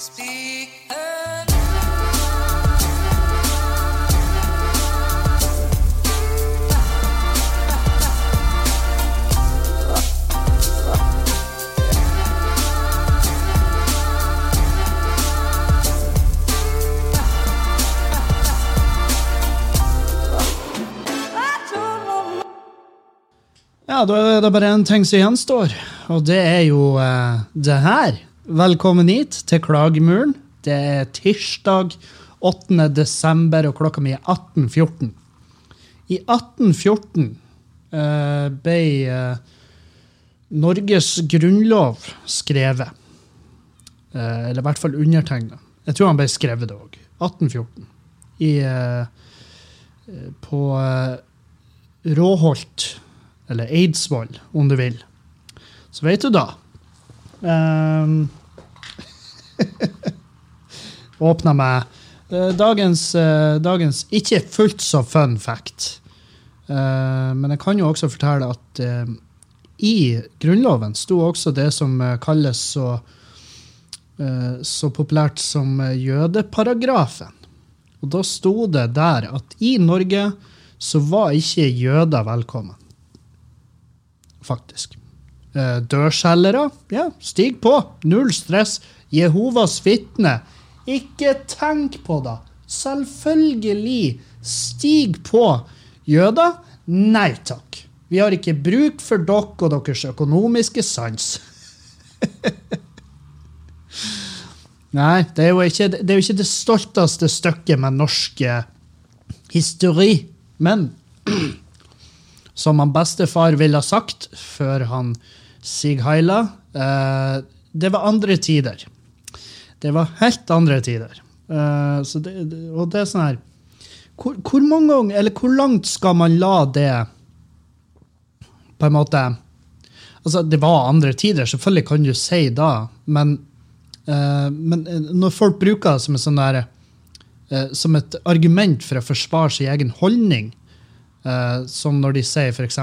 Ja, da er det bare en ting som gjenstår, og det er jo eh, det her. Velkommen hit til Klagemuren. Det er tirsdag 8. desember, og klokka mi er 18.14. I 1814 eh, ble eh, Norges grunnlov skrevet. Eh, eller i hvert fall undertegna. Jeg tror han ble skrevet det òg. 1814. I, eh, på eh, Råholt eller Eidsvoll, om du vil. Så vet du da um, Åpna meg uh, dagens, uh, dagens ikke fullt så fun fact. Uh, men jeg kan jo også fortelle at i Grunnloven sto også det som kalles så, så populært som jødeparagrafen. Og da sto det der at i Norge så var ikke jøder velkommen faktisk. Eh, dørselgere, ja, stig på. Null stress. Jehovas vitne, ikke tenk på det. Selvfølgelig, stig på. Jøder, nei takk. Vi har ikke bruk for dere og deres økonomiske sans. Nei, det er, jo ikke, det jo ikke det stolteste stykket med norsk eh, histori. Men som han bestefar ville ha sagt før han Sig Heila. Eh, det var andre tider. Det var helt andre tider. Eh, det, og det er sånn her hvor, hvor, mange ganger, eller hvor langt skal man la det på en måte Altså, det var andre tider, selvfølgelig kan du si da, men, uh, men når folk bruker det som, sånn der, uh, som et argument for å forsvare sin egen holdning, Uh, som når de sier f.eks.: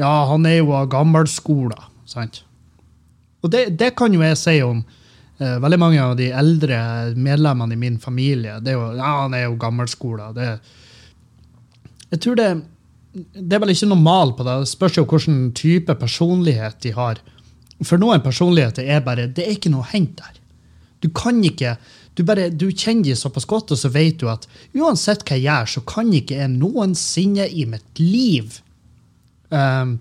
Ja, han er jo av gammelskola. Sant? Og det, det, kan jo jeg si om uh, veldig mange av de eldre medlemmene i min familie. Det er jo, ja, han er jo gammelskola. Jeg tror det, det er vel ikke noe på det. Det spørs jo hvilken type personlighet de har. For noen personligheter er bare Det er ikke noe å hente der. Du kan ikke du, bare, du kjenner dem såpass godt, og så vet du at uansett hva jeg gjør, så kan ikke jeg noensinne i mitt liv um,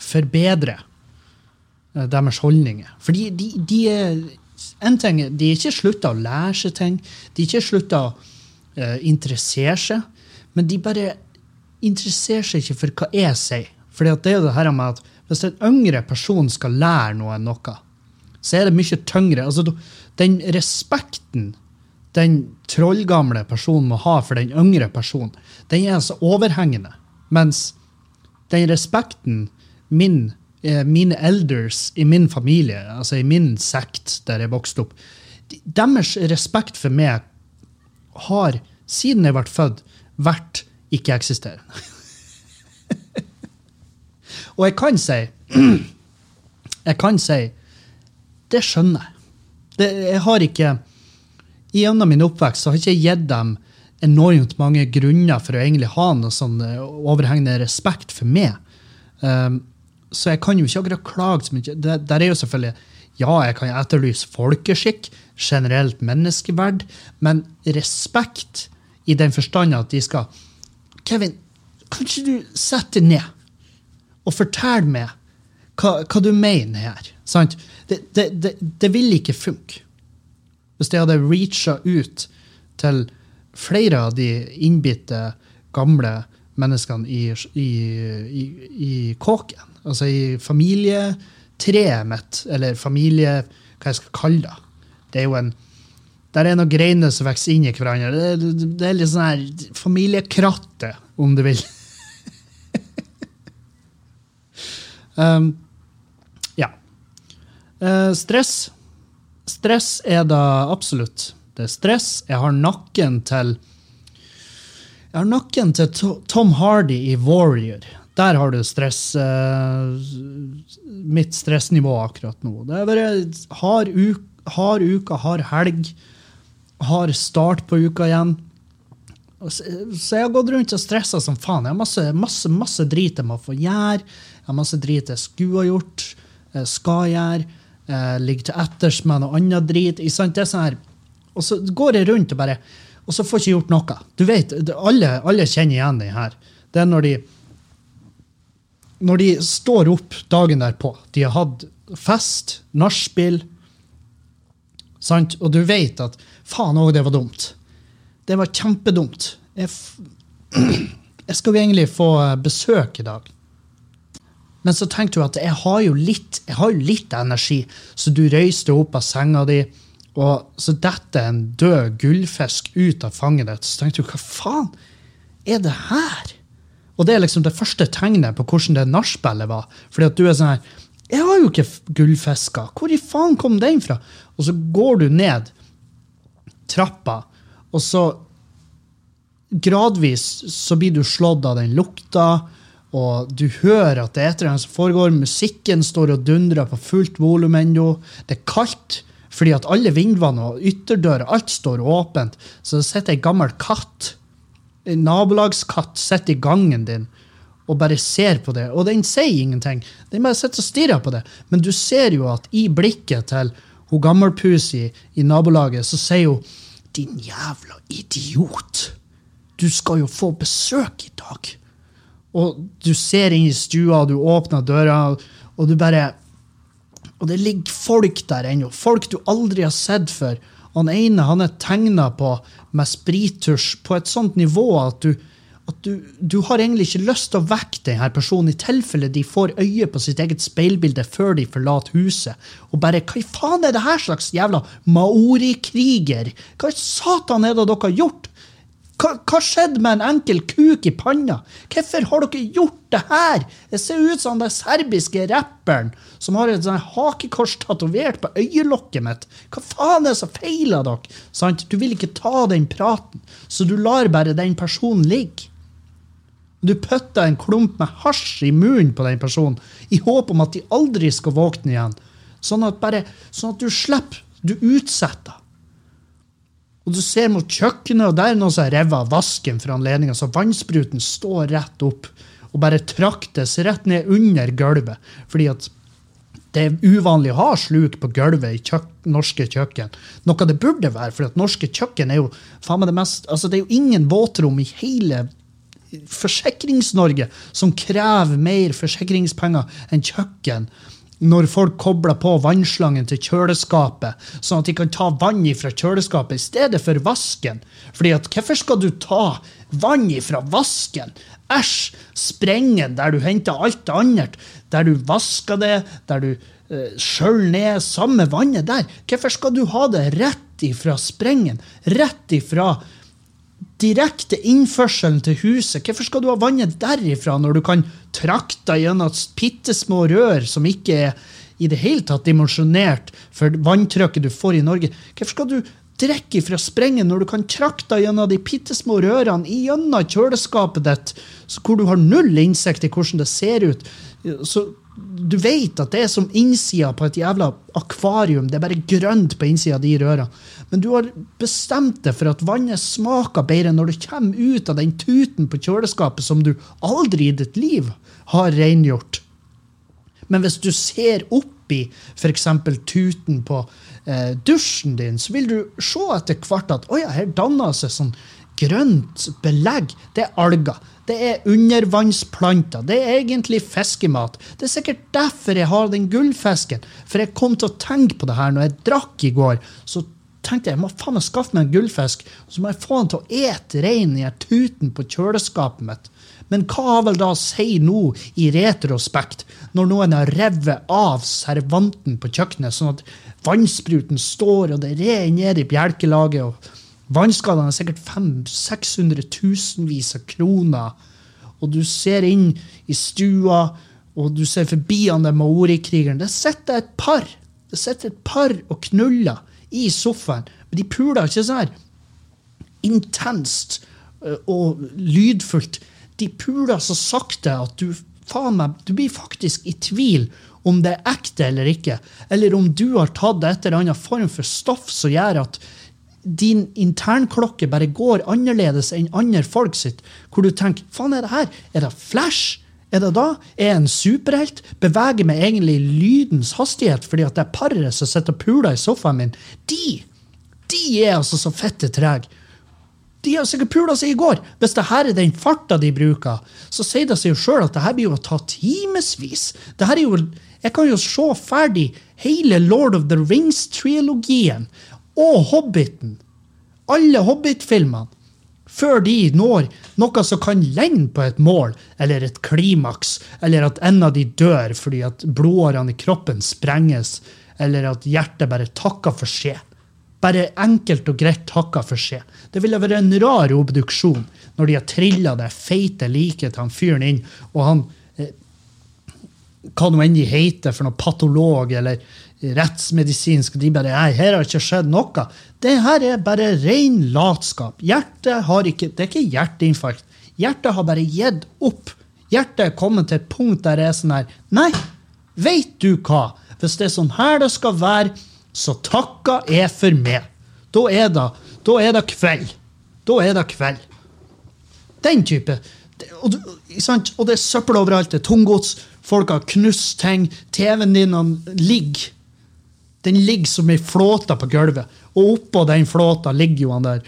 forbedre deres holdninger. Fordi de, de, er en ting, de er ikke slutta å lære seg ting, de er ikke slutta å uh, interessere seg, men de bare interesserer seg ikke for hva jeg sier. Fordi det er jo det her med at Hvis en yngre person skal lære noen noe, så er det mye tyngre. Altså, den respekten den trollgamle personen må ha for den yngre personen, den er altså overhengende. Mens den respekten min, eh, mine elders i min familie, altså i min sekt der jeg vokste opp, deres respekt for meg har, siden jeg ble født, vært ikke-eksisterende. Og jeg kan si Jeg kan si Det skjønner jeg jeg har ikke Gjennom min oppvekst så har jeg ikke gitt dem enormt mange grunner for å egentlig ha noe sånn eh, overhengende respekt for meg. Um, så jeg kan jo ikke akkurat klage så mye. Det, der er jo selvfølgelig Ja, jeg kan etterlyse folkeskikk, generelt menneskeverd, men respekt i den forstand at de skal Kevin, kan ikke du sette deg ned og fortelle meg hva, hva du mener her? Sant? Det, det, det, det vil ikke funke. Hvis jeg hadde reacha ut til flere av de innbitte, gamle menneskene i, i, i, i kåken, altså i familietreet mitt, eller familie... Hva jeg skal kalle det. Det er jo en der er noen greiner som vokser inn i hverandre. Det, det, det er litt sånn her familiekrattet, om du vil. um, Uh, stress. Stress er da absolutt. Det er stress. Jeg har nakken til Jeg har nakken til Tom Hardy i Warrior. Der har du stress uh, Mitt stressnivå akkurat nå. Det er bare hard, hard uke, hard helg, hard start på uka igjen. Så jeg har gått rundt og stressa som faen. Jeg har masse, masse, masse drit jeg må få gjøre. Jeg har masse drit jeg skulle ha gjort, eh, skal gjøre. eh, Ligger til etters med noe annet drit. sånn. Og så går jeg rundt og bare Og så får jeg ikke gjort noe. Du vet, alle, alle kjenner igjen den her. Det er når de når de står opp dagen derpå, de har hatt fest, nachspiel, sant? og du vet at faen òg, det var dumt. Det var kjempedumt. Jeg, jeg skal jo egentlig få eh, besøk i dag. Men så tenkte du at jeg har jo litt, jeg har jo litt energi, så du røyste opp av senga di, og så detter en død gullfisk ut av fanget ditt. Så tenkte du hva faen er det her? Og det er liksom det første tegnet på hvordan det nachspielet var. Fordi at du er sånn her Jeg har jo ikke gullfisker. Hvor i faen kom den fra? Og så går du ned trappa, og så gradvis så blir du slått av den lukta, og du hører at det er et eller annet som foregår. Musikken står og dundrer på fullt volum ennå. Det er kaldt, fordi at alle vinduene og ytterdører, alt står åpent. Så det sitter ei gammel katt, nabolagskatt, sitter i gangen din og bare ser på det. Og den sier ingenting. Den bare sitter og stirrer på det. Men du ser jo at i blikket til hun gammelpusi i nabolaget, så sier hun 'din jævla idiot'. Du skal jo få besøk i dag. Og du ser inn i stua, du åpner døra, og du bare Og det ligger folk der ennå. Folk du aldri har sett før. Han ene han er tegna på med sprittusj på et sånt nivå at du at du, du har egentlig ikke lyst til å vekke denne personen i tilfelle de får øye på sitt eget speilbilde før de forlater huset. Og bare Hva i faen er det her slags jævla maorikriger? Hva i satan er det dere har gjort? Hva, skjedde med en enkel kuk i panna? Hvorfor har dere gjort det her? Det ser ut som den serbiske rapperen som har et sånt hakekors tatovert på øyelokket mitt. Hva faen er det som feiler dere? Sant? Du vil ikke ta den praten, så du lar bare den personen ligge. Du putter en klump med hasj i munnen på den personen i håp om at de aldri skal våkne igjen. Sånn at, bare, sånn at du slipper. Du utsetter. Og du ser mot kjøkkenet, og der er noen som har revet av vasken for anledninga, så vannspruten står rett opp og bare traktes rett ned under gulvet. Fordi at det er uvanlig å ha sluk på gulvet i kjøk norske kjøkken. Noe det burde være, for at norske kjøkken er jo faen meg det mest altså Det er jo ingen våtrom i hele Forsikrings-Norge som krever mer forsikringspenger enn kjøkken når folk kobler på vannslangen til kjøleskapet, sånn at de kan ta vann fra kjøleskapet i stedet for vasken. Fordi at hvorfor skal du ta vann fra vasken? Æsj! Sprengen der du henter alt andre. Der du vasker det, der du eh, skjøller ned. Samme vannet der. Hvorfor skal du ha det rett ifra sprengen? Rett ifra direkte innførselen til huset. Hvorfor skal du ha vannet derifra når du kan trakte gjennom bitte små rør som ikke er i det hele tatt dimensjonert for vanntrykket du får i Norge? Hvorfor skal du drikke fra sprengen når du kan trakte gjennom de bitte små rørene gjennom kjøleskapet ditt, hvor du har null innsikt i hvordan det ser ut? Så du vet at det er som innsida på et jævla akvarium. Det er bare grønt på innsida av de rørene. Men du har bestemt deg for at vannet smaker bedre når du kommer ut av den tuten på kjøleskapet som du aldri i ditt liv har rengjort. Men hvis du ser oppi f.eks. tuten på eh, dusjen din, så vil du se etter hvert at oh ja, her danner seg sånn grønt belegg. Det er alger. Det er undervannsplanter. Det er egentlig fiskemat. Det er sikkert derfor jeg har den gullfisken. For jeg kom til å tenke på det her når jeg drakk i går. Så tenkte jeg må faen meg skaffe meg en gullfisk, så må jeg få den til å ete reinen i tuten på kjøleskapet mitt. Men hva vel da si nå i retrospekt, når noen har revet av servanten på kjøkkenet, sånn at vannspruten står, og det renner ned i bjelkelaget, og vannskadene er sikkert 500 600 000 av kroner, og du ser inn i stua, og du ser forbi han der maorikrigeren. Det sitter et par det sitter et par og knuller i sofaen, men de puler ikke sånn her intenst øh, og lydfullt. De puler så sakte at du faen meg, du blir faktisk i tvil om det er ekte eller ikke. Eller om du har tatt et eller annet form for stoff som gjør at din internklokke bare går annerledes enn andre folk sitt. Hvor du tenker faen, er det her? Er det Flash? Er det da? Er jeg en superhelt? Beveger meg egentlig lydens hastighet fordi at det er paret som sitter og puler i sofaen min? De de er altså så fette trege. De har sikkert pula seg i går. Hvis det her er den farta de bruker, så sier det seg jo sjøl at det her blir jo å ta timevis. Jeg kan jo se ferdig hele Lord of the Rings-trilogien og Hobbiten. Alle Hobbit-filmene. Før de når noe som kan ligne på et mål eller et klimaks, eller at en av de dør fordi at blodårene i kroppen sprenges, eller at hjertet bare takker for seg. Bare enkelt og greit takker for seg. Det ville vært en rar obduksjon når de har trilla det feite liket til han fyren inn, og han eh, Hva nå enn de heter for noe patolog eller rettsmedisinsk, de bare Nei, her har ikke skjedd noe. Det her er bare ren latskap. Hjertet har ikke Det er ikke hjerteinfarkt. Hjertet har bare gitt opp. Hjertet er kommet til et punkt der det er sånn her Nei, veit du hva? Hvis det er sånn her det skal være, så takka er for meg. Da er det, da er det kveld. Da er det kveld. Den type. Og, og det er søppel overalt. Det er tunggods. Folk har knust ting. TV-en din ligger. Den ligger som ei flåte på gulvet. Og oppå den flåta ligger jo han der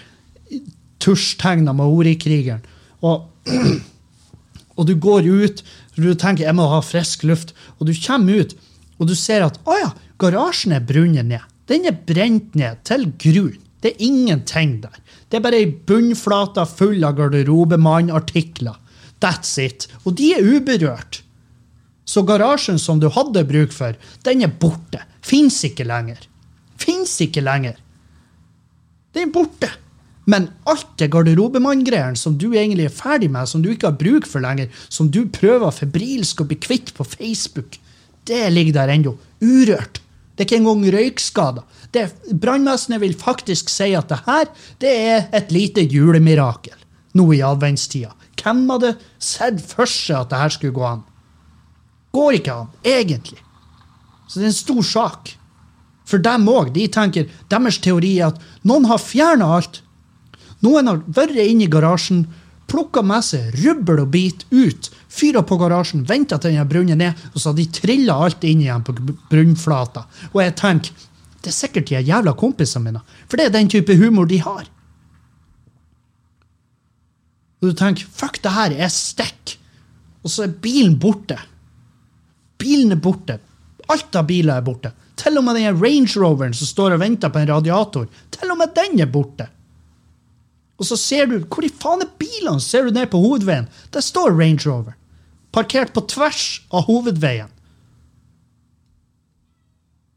tusjtegna maorikrigeren. Og, og du går ut, og du tenker jeg må ha frisk luft, og du kommer ut, og du ser at å ja, Garasjen er brunnet ned. Den er brent ned til grunn. Det er ingenting der. Det er bare ei bunnflate full av garderobemannartikler. That's it. Og de er uberørt. Så garasjen som du hadde bruk for, den er borte. Fins ikke lenger. Fins ikke lenger. Den er borte. Men alt det garderobemanngreiene som du egentlig er ferdig med, som du ikke har bruk for lenger, som du prøver febrilsk å bli kvitt på Facebook, det ligger der ennå. Urørt. Det er ikke engang røykskader. Brannvesenet vil faktisk si at det her det er et lite julemirakel nå i adventstida. Hvem hadde sett for seg at det her skulle gå an? Går ikke an, egentlig. Så det er en stor sak. For dem òg. De tenker, Deres teori er at noen har fjerna alt. Noen har vært inne i garasjen, plukka med seg rubbel og bit ut, fyra på garasjen, venta til den har brunnet ned, og så har de trilla alt inn igjen på brunnflata. Og jeg tenker, det er sikkert de jævla kompisene mine, for det er den type humor de har. Og du tenker, fuck, det her er stikker. Og så er bilen borte. Bilen er borte. Alt av biler er borte. Til og med den Range Roveren som står og venter på en radiator, til og med den er borte. Og så ser du Hvor i faen er bilene? Ser du ned på hovedveien? Der står Range Rover. Parkert på tvers av hovedveien.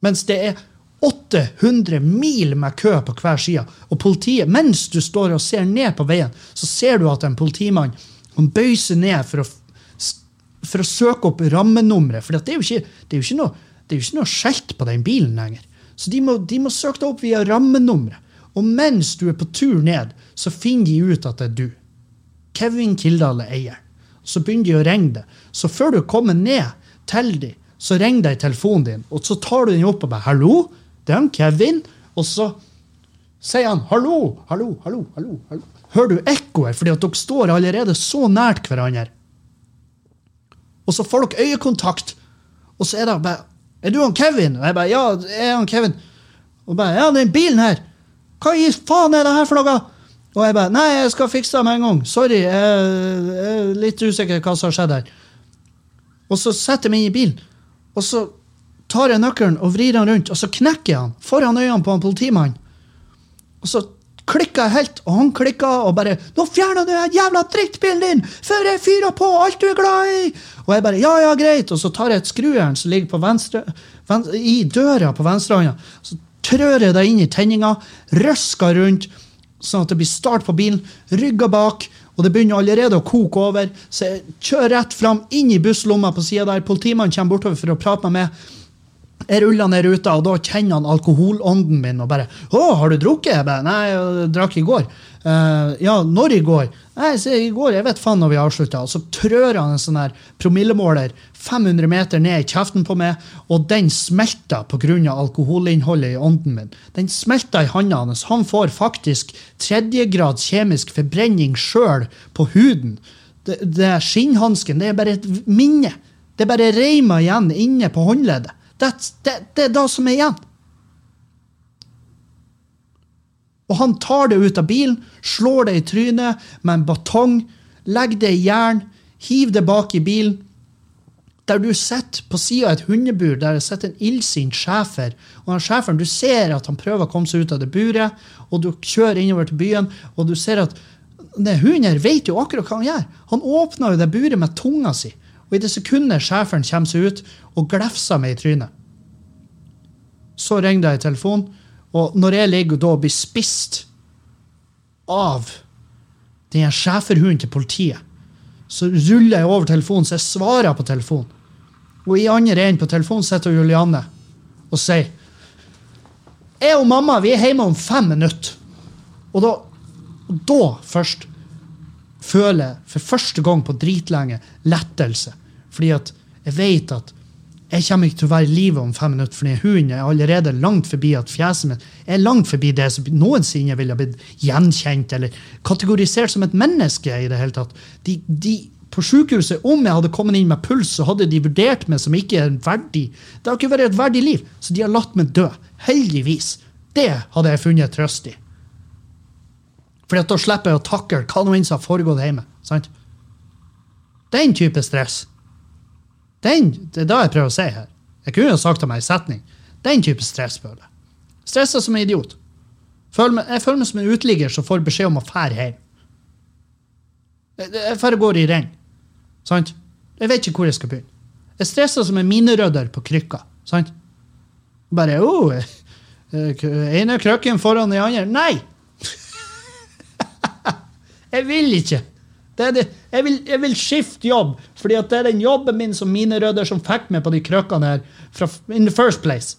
Mens det er 800 mil med kø på hver side. Og politiet, mens du står og ser ned på veien, så ser du at en politimann han bøyer seg ned for å, for å søke opp rammenummeret. For det er jo ikke, det er jo ikke noe det er jo ikke noe skjelt på den bilen lenger. Så de må, de må søke deg opp via rammenummeret. Og mens du er på tur ned, så finner de ut at det er du. Kevin Kildahl er eier. Så begynner de å ringe deg. Så før du kommer ned til dem, så ringer de telefonen din, og så tar du den opp og bare 'Hallo, det er han Kevin.' Og så sier han 'Hallo, hallo, hallo'. hallo, hallo. Hører du ekkoet, fordi at dere står allerede så nært hverandre. Og så får dere øyekontakt, og så er det bare 'Er du han Kevin?' Og jeg bare 'Ja, er han Kevin'. Og bare 'Ja, den bilen her'. Hva i faen er det her for noe? Og jeg bare Nei, jeg skal fikse det med en gang. Sorry, jeg er litt usikker hva som har skjedd her. Og så setter jeg meg inn i bilen, og så tar jeg nøkkelen og vrir den rundt, og så knekker jeg han foran øynene på en politimann. Og så klikka helt, og han klikka og bare 'Nå fjerner du den jævla drittbilen din før jeg fyrer på alt du er glad i!' Og jeg bare 'Ja, ja, greit'. Og så tar jeg et skrujern som ligger på venstre, venstre, i døra på venstrehånda. Så trør jeg det inn i tenninga, røsker rundt, sånn at det blir start på bilen, rygger bak, og det begynner allerede å koke over. Så jeg kjører rett fram, inn i busslomma på sida der. Politimannen kommer bortover for å prate med meg. Jeg ruller ned ruta, og da kjenner han alkoholånden min og bare 'Å, har du drukket?' Jeg 'Nei, jeg drakk i går'. Uh, ja, når i går? Nei, se, i går, jeg vet faen når vi avslutta. Så trør han en sånn her promillemåler 500 meter ned i kjeften på meg, og den smelter pga. alkoholinnholdet i ånden min. Den smelter i handa hans. Han får faktisk tredjegrads kjemisk forbrenning sjøl på huden. Det, det Skinnhansken det er bare et minne. Det er bare reima igjen inne på håndleddet. Det, det, det er det som er igjen. Og han tar det ut av bilen, slår det i trynet med en batong, legger det i jern, hiver det bak i bilen. Der du sitter på sida av et hundebur der det sitter en illsint schæfer. Og den schæferen, du ser at han prøver å komme seg ut av det buret, og du kjører innover til byen, og du ser at den hunden vet jo akkurat hva han gjør. Han åpner jo det buret med tunga si, og i det sekundet sjefen kommer seg ut og glefser meg i trynet, så ringer det i telefonen. Og når jeg ligger da og blir spist av den schæferhunden til politiet, så ruller jeg over telefonen, så jeg svarer på telefonen. Og i andre enden på telefonen sitter Julianne og sier Jeg og mamma vi er hjemme om fem minutter. Og da, og da først føler for første gang på dritlenge lettelse. Fordi at jeg vet at jeg kommer ikke til å være i live om fem minutter, fordi hunden er allerede langt forbi at fjeset mitt er langt forbi det som noensinne ville blitt gjenkjent eller kategorisert som et menneske. i det hele tatt. De, de på sykehuset, om jeg hadde kommet inn med puls, så hadde de vurdert meg som ikke en verdig Det har ikke vært et verdig liv, så de har latt meg dø. Heldigvis. Det hadde jeg funnet trøst i. For da slipper jeg å takle hva nå som har foregått hjemme. sant? Den type stress. Den, det er det jeg prøver å si her. Jeg kunne jo sagt det meg i setning. Den type stress føler jeg. Stressa som en idiot. Føler meg, jeg føler meg som en uteligger som får beskjed om å fære hjem. Jeg, jeg bare går i renn. Sant? Jeg vet ikke hvor jeg skal begynne. Jeg stresser som en minerydder på krykka. Sant? Bare oh, ene krøkken foran den andre. Nei! Jeg vil ikke. Det det. Jeg, vil, jeg, vil, skifte jobb, fordi det er den jobben min som mine rødder som fikk meg på de krøkkene her fra, in the first place.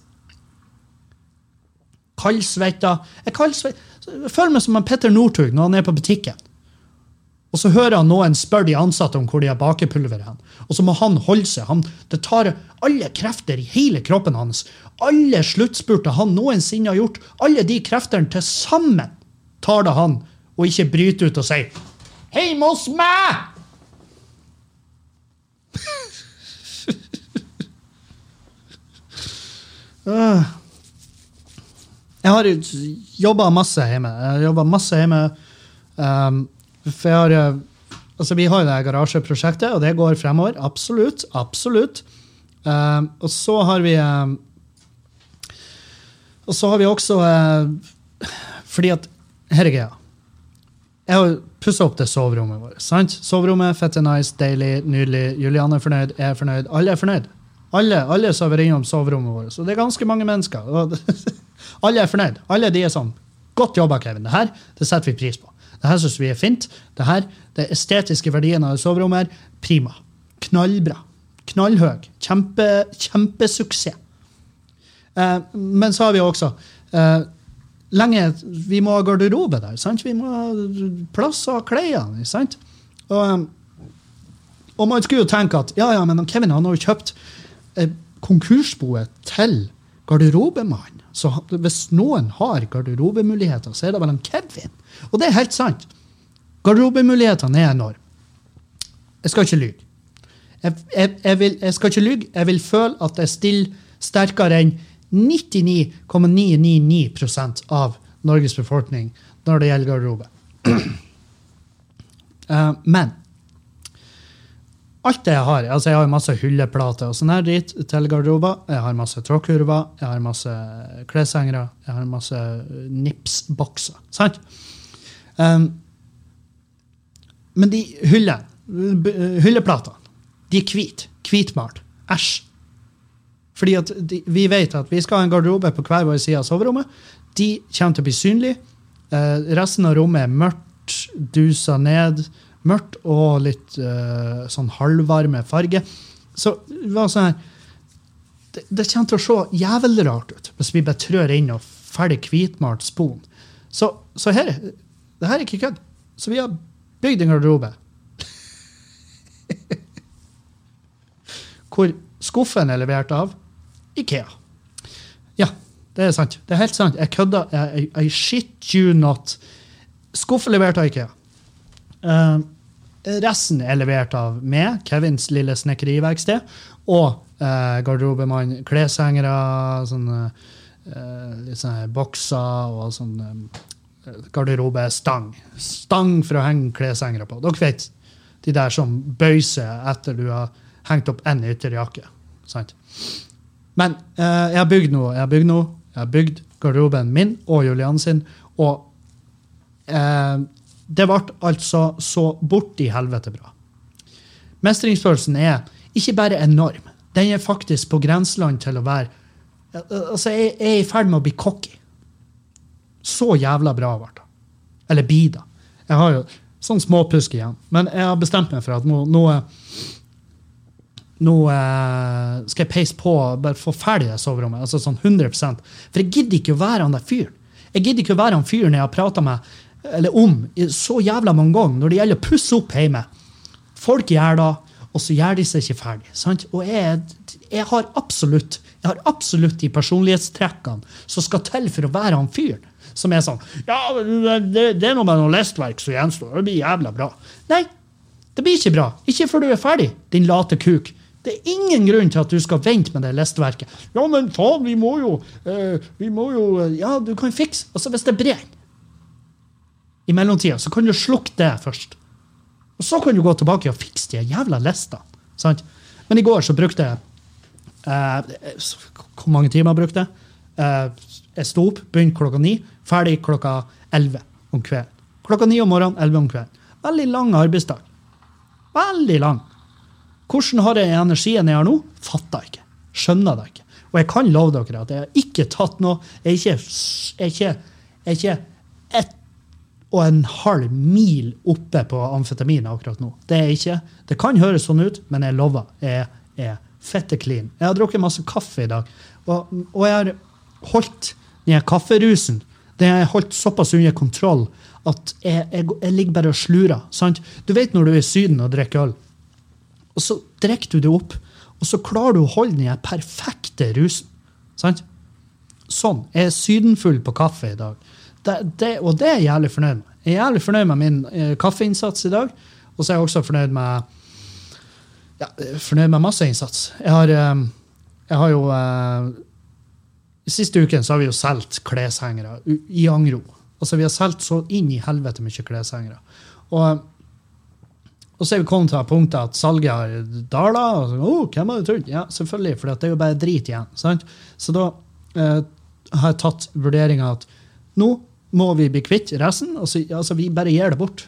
Kaldsvetta. Jeg, føler meg som en Petter Northug når han er på butikken. Og så hører han noen spørre de ansatte om hvor de har bakepulveret hen. Og så må han holde seg. Han, det tar alle krefter i hele kroppen hans. Alle sluttspurter han noensinne har gjort, alle de kreftene til sammen tar det han, og ikke bryte ut og sier Hjemme hos meg! Jeg har jobba masse hjemme. Jeg har jobba masse hjemme. Um, for jeg har eh, Altså, vi har jo det garasjeprosjektet, og det går fremover. Absolutt. Absolutt. Um, og så har vi um, Og så har vi også uh, Fordi at Her er greia. Jeg har pussa opp det soverommet vårt. sant? Soverommet, fette nice, deilig, nydelig. Julianne er fornøyd, jeg er fornøyd. Alle er fornøyd. Alle, alle som har vært innom soverommet vårt. Så det er ganske mange mennesker. alle er fornøyd. Alle de er sånn. Godt jobba, Kevin. Det her det setter vi pris på. Det her syns vi er fint. Det her, det estetiske verdien av soverommet her, prima. Knallbra. Knallhøy. Kjempe, kjempesuksess. Eh, men så har vi også eh, lenge Vi må ha garderobe der. Sant? Vi må ha plass å ha klærne i. Og, um, og man skulle jo tenke at ja, ja, men Kevin han har jo kjøpt eh, konkursboet til garderobemannen. Så hvis noen har garderobemuligheter, så er det vel en Kevin. Og det er helt sant. Garderobemulighetene er enorme. Jeg skal ikke lyge. Jeg, jeg, jeg, jeg skal ikke lyge. Jeg vil føle at jeg stiller sterkere enn 99,999% av Norges befolkning når det gjelder garderobe. uh, men alt det jeg har altså Jeg har masse hylleplater og sånn her dritt til garderober. Jeg har masse tråkkurver, jeg har masse kleshengere, jeg har masse nipsbokser. Sant? Um, men de hyllene, hylleplatene, de er hvite. Hvitmalt. Æsj. Fordi at de, vi vet at vi skal ha en garderobe på hver vår side av soverommet. De kommer til å bli synlige. Uh, resten av rommet er mørkt, dusa ned. Mørkt og litt uh, sånn halvvarme farge. Så det var sånn her det, det, kommer til å se jævlig rart ut hvis vi bare trør inn og ferdig hvitmalt spon. Så, så her Det her er ikke kødd. Så vi har bygd en garderobe. Hvor skuffen er levert av Ikea. Ja, det er sant. Det er helt sant. Jeg kødda. I, I shit you not. Skuffe levert av Ikea. Uh, resten er levert av meg, Kevins lille snekkeriverksted, og uh, garderobemann, kleshengere, sånne, uh, litt sånne bokser og sånn uh, garderobestang. Stang for å henge kleshengere på. Dere vet de der som bøyser etter du har hengt opp én ytterjakke. Sant? Men uh, jeg har bygd noe. Jeg har bygd noe. Jeg har bygd garderoben min og Julian sin. Og det ble altså så borti helvete bra. Mestringsfølelsen er ikke bare enorm, den er faktisk på grenseland til å være Altså, jeg er i ferd med å bli cocky. Så jævla bra ble det. Eller blir det. Jeg har jo sånn småpusk igjen. Men jeg har bestemt meg for at nå, nå, nå eh, skal jeg peise på bare få ferdig det soverommet. Altså sånn 100 For jeg gidder ikke å være han der fyren. Jeg gidder ikke å være han fyren jeg har prata med eller om så jævla mange ganger når det gjelder å pusse opp hjemme. Folk gjør det, og så gjør de seg ikke ferdig. Sant? Og jeg, jeg, har absolutt jeg har absolutt de personlighetstrekkene som skal til for å være han fyren. Som er sånn Ja, det, det er noe med noe lestverk som gjenstår. Det blir jævla bra. Nei, det blir ikke bra. Ikke før du er ferdig, din late kuk. Det er ingen grunn til at du skal vente med det lestverket. Ja, men faen, vi må jo uh, Vi må jo Ja, du kan fikse Altså, hvis det brenner i mellomtida, så kan du slukke det først. Og så kan du gå tilbake og fikse de jævla listene. Sant? Men i går så brukte jeg eh, Hvor mange timer brukte jeg? Eh, jeg sto opp, begynte klokka ni, ferdig klokka elleve om kvelden. Klokka ni om morgenen, elleve om kvelden. Veldig lang arbeidsdag. Veldig lang. Hvordan har jeg energien jeg har nå? Fatter jeg ikke. Skjønner det ikke. Og jeg kan love dere at jeg har ikke tatt noe Jeg er ikke, jeg er ikke, jeg er ikke ett og en halv mil oppe på amfetamin akkurat nå. Det er ikke, det kan høres sånn ut, men jeg lover. Jeg er fette clean. Jeg har drukket masse kaffe i dag, og, og jeg har holdt den kafferusen den har jeg holdt såpass under kontroll at jeg, jeg, jeg ligger bare og slurer. Sant? Du vet når du er i Syden og drikker øl, og så drikker du det opp, og så klarer du å holde den perfekte rusen. Sant? Sånn. Jeg er sydenfull på kaffe i dag. Det, det, og det er jeg jævlig fornøyd med. Jeg er jævlig fornøyd med min eh, kaffeinnsats i dag. Og så er jeg også fornøyd med ja, fornøyd med masse innsats. Jeg har, eh, jeg har jo eh, Siste uken så har vi jo solgt kleshengere i Angro. Altså Vi har solgt så inn i helvete mye kleshengere. Og, og så er vi kommet til punktet at salget har dala. Og så, oh, hvem hadde trodd? Ja, selvfølgelig, for det er jo bare drit igjen. Sant? Så da eh, har jeg tatt vurderinga at nå må vi bli kvitt resten. Altså, altså, vi bare gir det bort.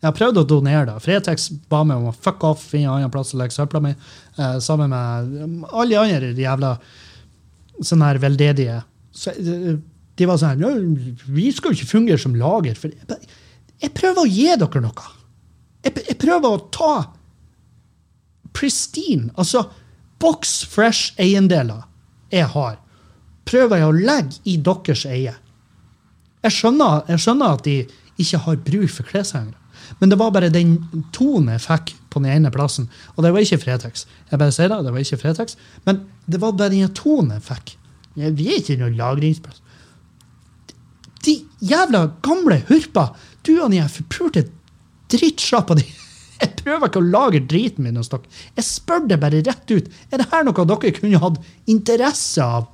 Jeg har prøvd å donere det. Fretex ba meg om å fuck off, finne en annen plass å legge søpla mi. Eh, sammen med alle de andre jævla sånne her veldedige. Så, eh, de var sånn her Vi skal jo ikke fungere som lager. For jeg, jeg prøver å gi dere noe. Jeg, jeg prøver å ta pristine, altså box fresh eiendeler jeg har, prøver jeg å legge i deres eie. Jeg skjønner, jeg skjønner, at de ikke har bruk for kleshengere. Men det var bare den tonen jeg fikk på den ene plassen. Og det var ikke Fretex. Jeg bare sier det, det var ikke Fretex. Men det var bare den tonen jeg fikk. Vi er ikke noen lagringsplass. De jævla gamle hurper! Du og de forpulte drittsjappa de. Jeg prøver ikke å lage driten min hos dere. Jeg spør det bare rett ut. Er det her noe dere kunne hatt interesse av?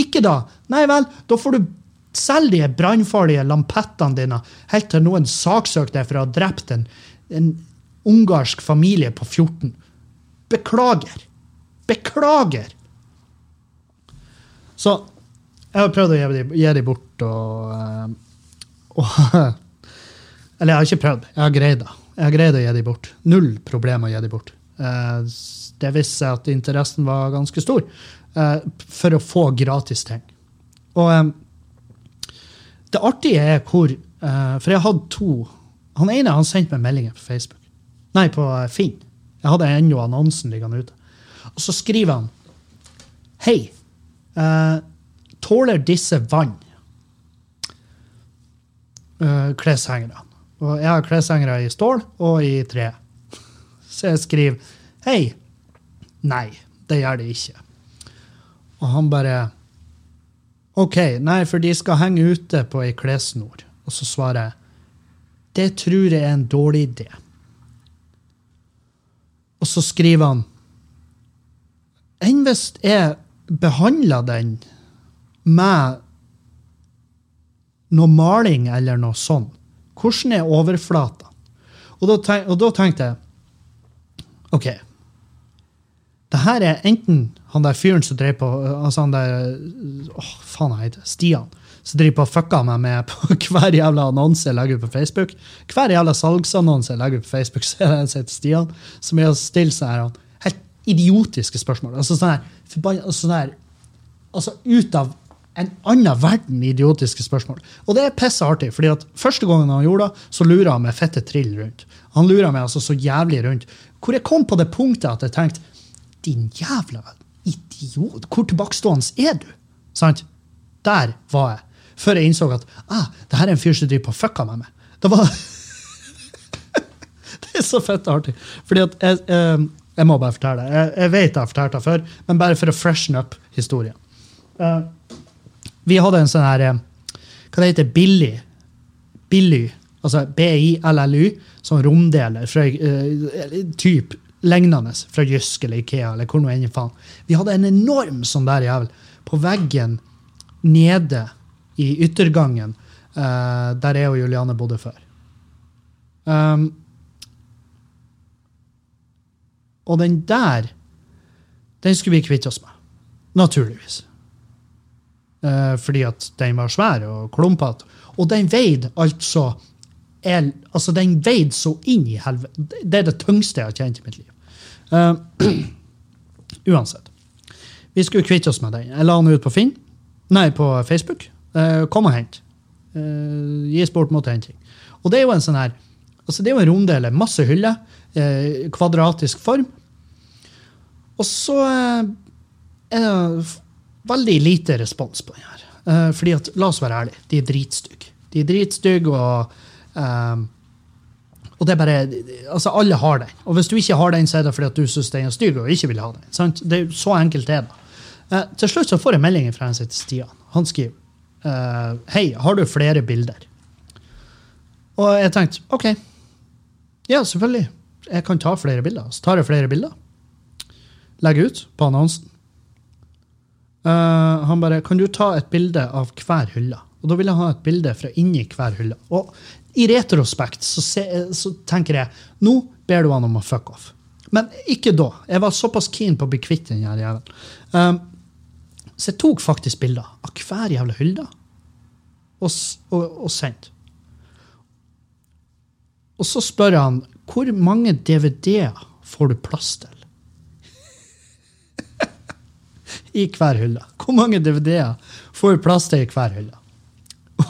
Ikke da. Nei vel, da får du selge de brannfarlige lampettene dine helt til noen saksøker deg for å ha drept en, en ungarsk familie på 14. Beklager. Beklager! Så jeg har prøvd å gi dem, bort og, eh, og, Eller jeg har ikke prøvd. Jeg har greid det. Jeg har greid å gi dem bort. Null problem å gi dem bort. Eh, det viste seg at interessen var ganske stor eh, for å få gratis ting. Og det artige er hvor For jeg hadde to. Han ene han sendte meg meldinger på Facebook. Nei, på Finn. Jeg hadde ennå annonsen liggende ute. Og så skriver han Hei. Tåler disse vann? kleshengerne. Og jeg har kleshengere i stål og i tre. Så jeg skriver Hei. Nei, det gjør det ikke. Og han bare OK, nei, for de skal henge ute på ei klessnor. Og så svarer jeg det tror jeg er en dårlig idé. Og så skriver han Enn hvis jeg behandler den med noe maling eller noe sånt? Hvordan er overflata? Og da, tenk, og da tenkte jeg OK. Det her er enten han der fyren som drev på altså han der, åh, faen jeg heter Stian. Som driver på og fucker meg med på hver jævla annonse jeg legger ut på Facebook. Hver jævla salgsannonse jeg legger ut på Facebook, så er det en Stian, som er å stille seg her helt idiotiske spørsmål. Altså sånn her, altså sånn her altså ut av en annen verden idiotiske spørsmål. Og det er pisse artig, fordi at første gangen han gjorde det, så lurer han meg fette trill rundt. Han lurer meg altså så jævlig rundt. Hvor jeg kom på det punktet at jeg tenkte Din jævla idiot, hvor tilbakestående er du? Sant? Der var jeg. Før jeg innså at ah, det her er en fyr som driver på fucka med meg. Det var Det er så fett artig. Fordi at jeg, jeg, jeg må bare fortelle det. Jeg, jeg vet jeg har fortalt det før, men bare for å freshen up historien. Eh, vi hadde en sånn her eh, Hva det heter Billy. Billy. Altså BILLY, sånn romdeler fra uh, typ lignende fra Jysk eller Ikea eller hvor nå enn faen. Vi hadde en enorm sånn der jævel på veggen nede i yttergangen uh, der jeg og Juliane bodde før. Um, og den der, den skulle vi kvitte oss med. Naturligvis. Eh, fordi at den var svær og klumpete. Og den veide altså el, altså Den veide så inn i helvete. Det er det tyngste jeg har kjent i mitt liv. Uh, uansett. Vi skulle kvitte oss med den. Jeg la den ut på Finn. Nei, på Facebook. Uh, kom og hent. Uh, gis bort mot henting. Og det er jo en sånn her altså det er jo en romdel, masse hyller, eh, kvadratisk form. Og så eh, er det veldig lite respons på den her. Uh, fordi at, la oss være ærlige, de er dritstygge. De er dritstygge, og eh, og det er bare, altså Alle har den. Og hvis du ikke har den, så er det fordi at du syns den er stygg og ikke vil ha den. Sant? Det er Så enkelt er det. Eh, til slutt så får jeg melding fra en som heter Stian. Han skriver eh, Hei, har du flere bilder? Og jeg tenkte OK. Ja, selvfølgelig. Jeg kan ta flere bilder. Så tar jeg flere bilder. Legger ut på annonsen. Eh, han bare Kan du ta et bilde av hver hylle? Og da vil jeg ha et bilde fra inni hver hylle. Og i retrospekt så, se, så tenker jeg nå ber du han om å fuck off. Men ikke da. Jeg var såpass keen på å bli kvitt den jævelen. Um, så jeg tok faktisk bilder av hver jævla hylle og, og, og sendte. Og så spør han hvor mange DVD-er får du plass til? I hver hylle. Hvor mange DVD-er får du plass til i hver hylle?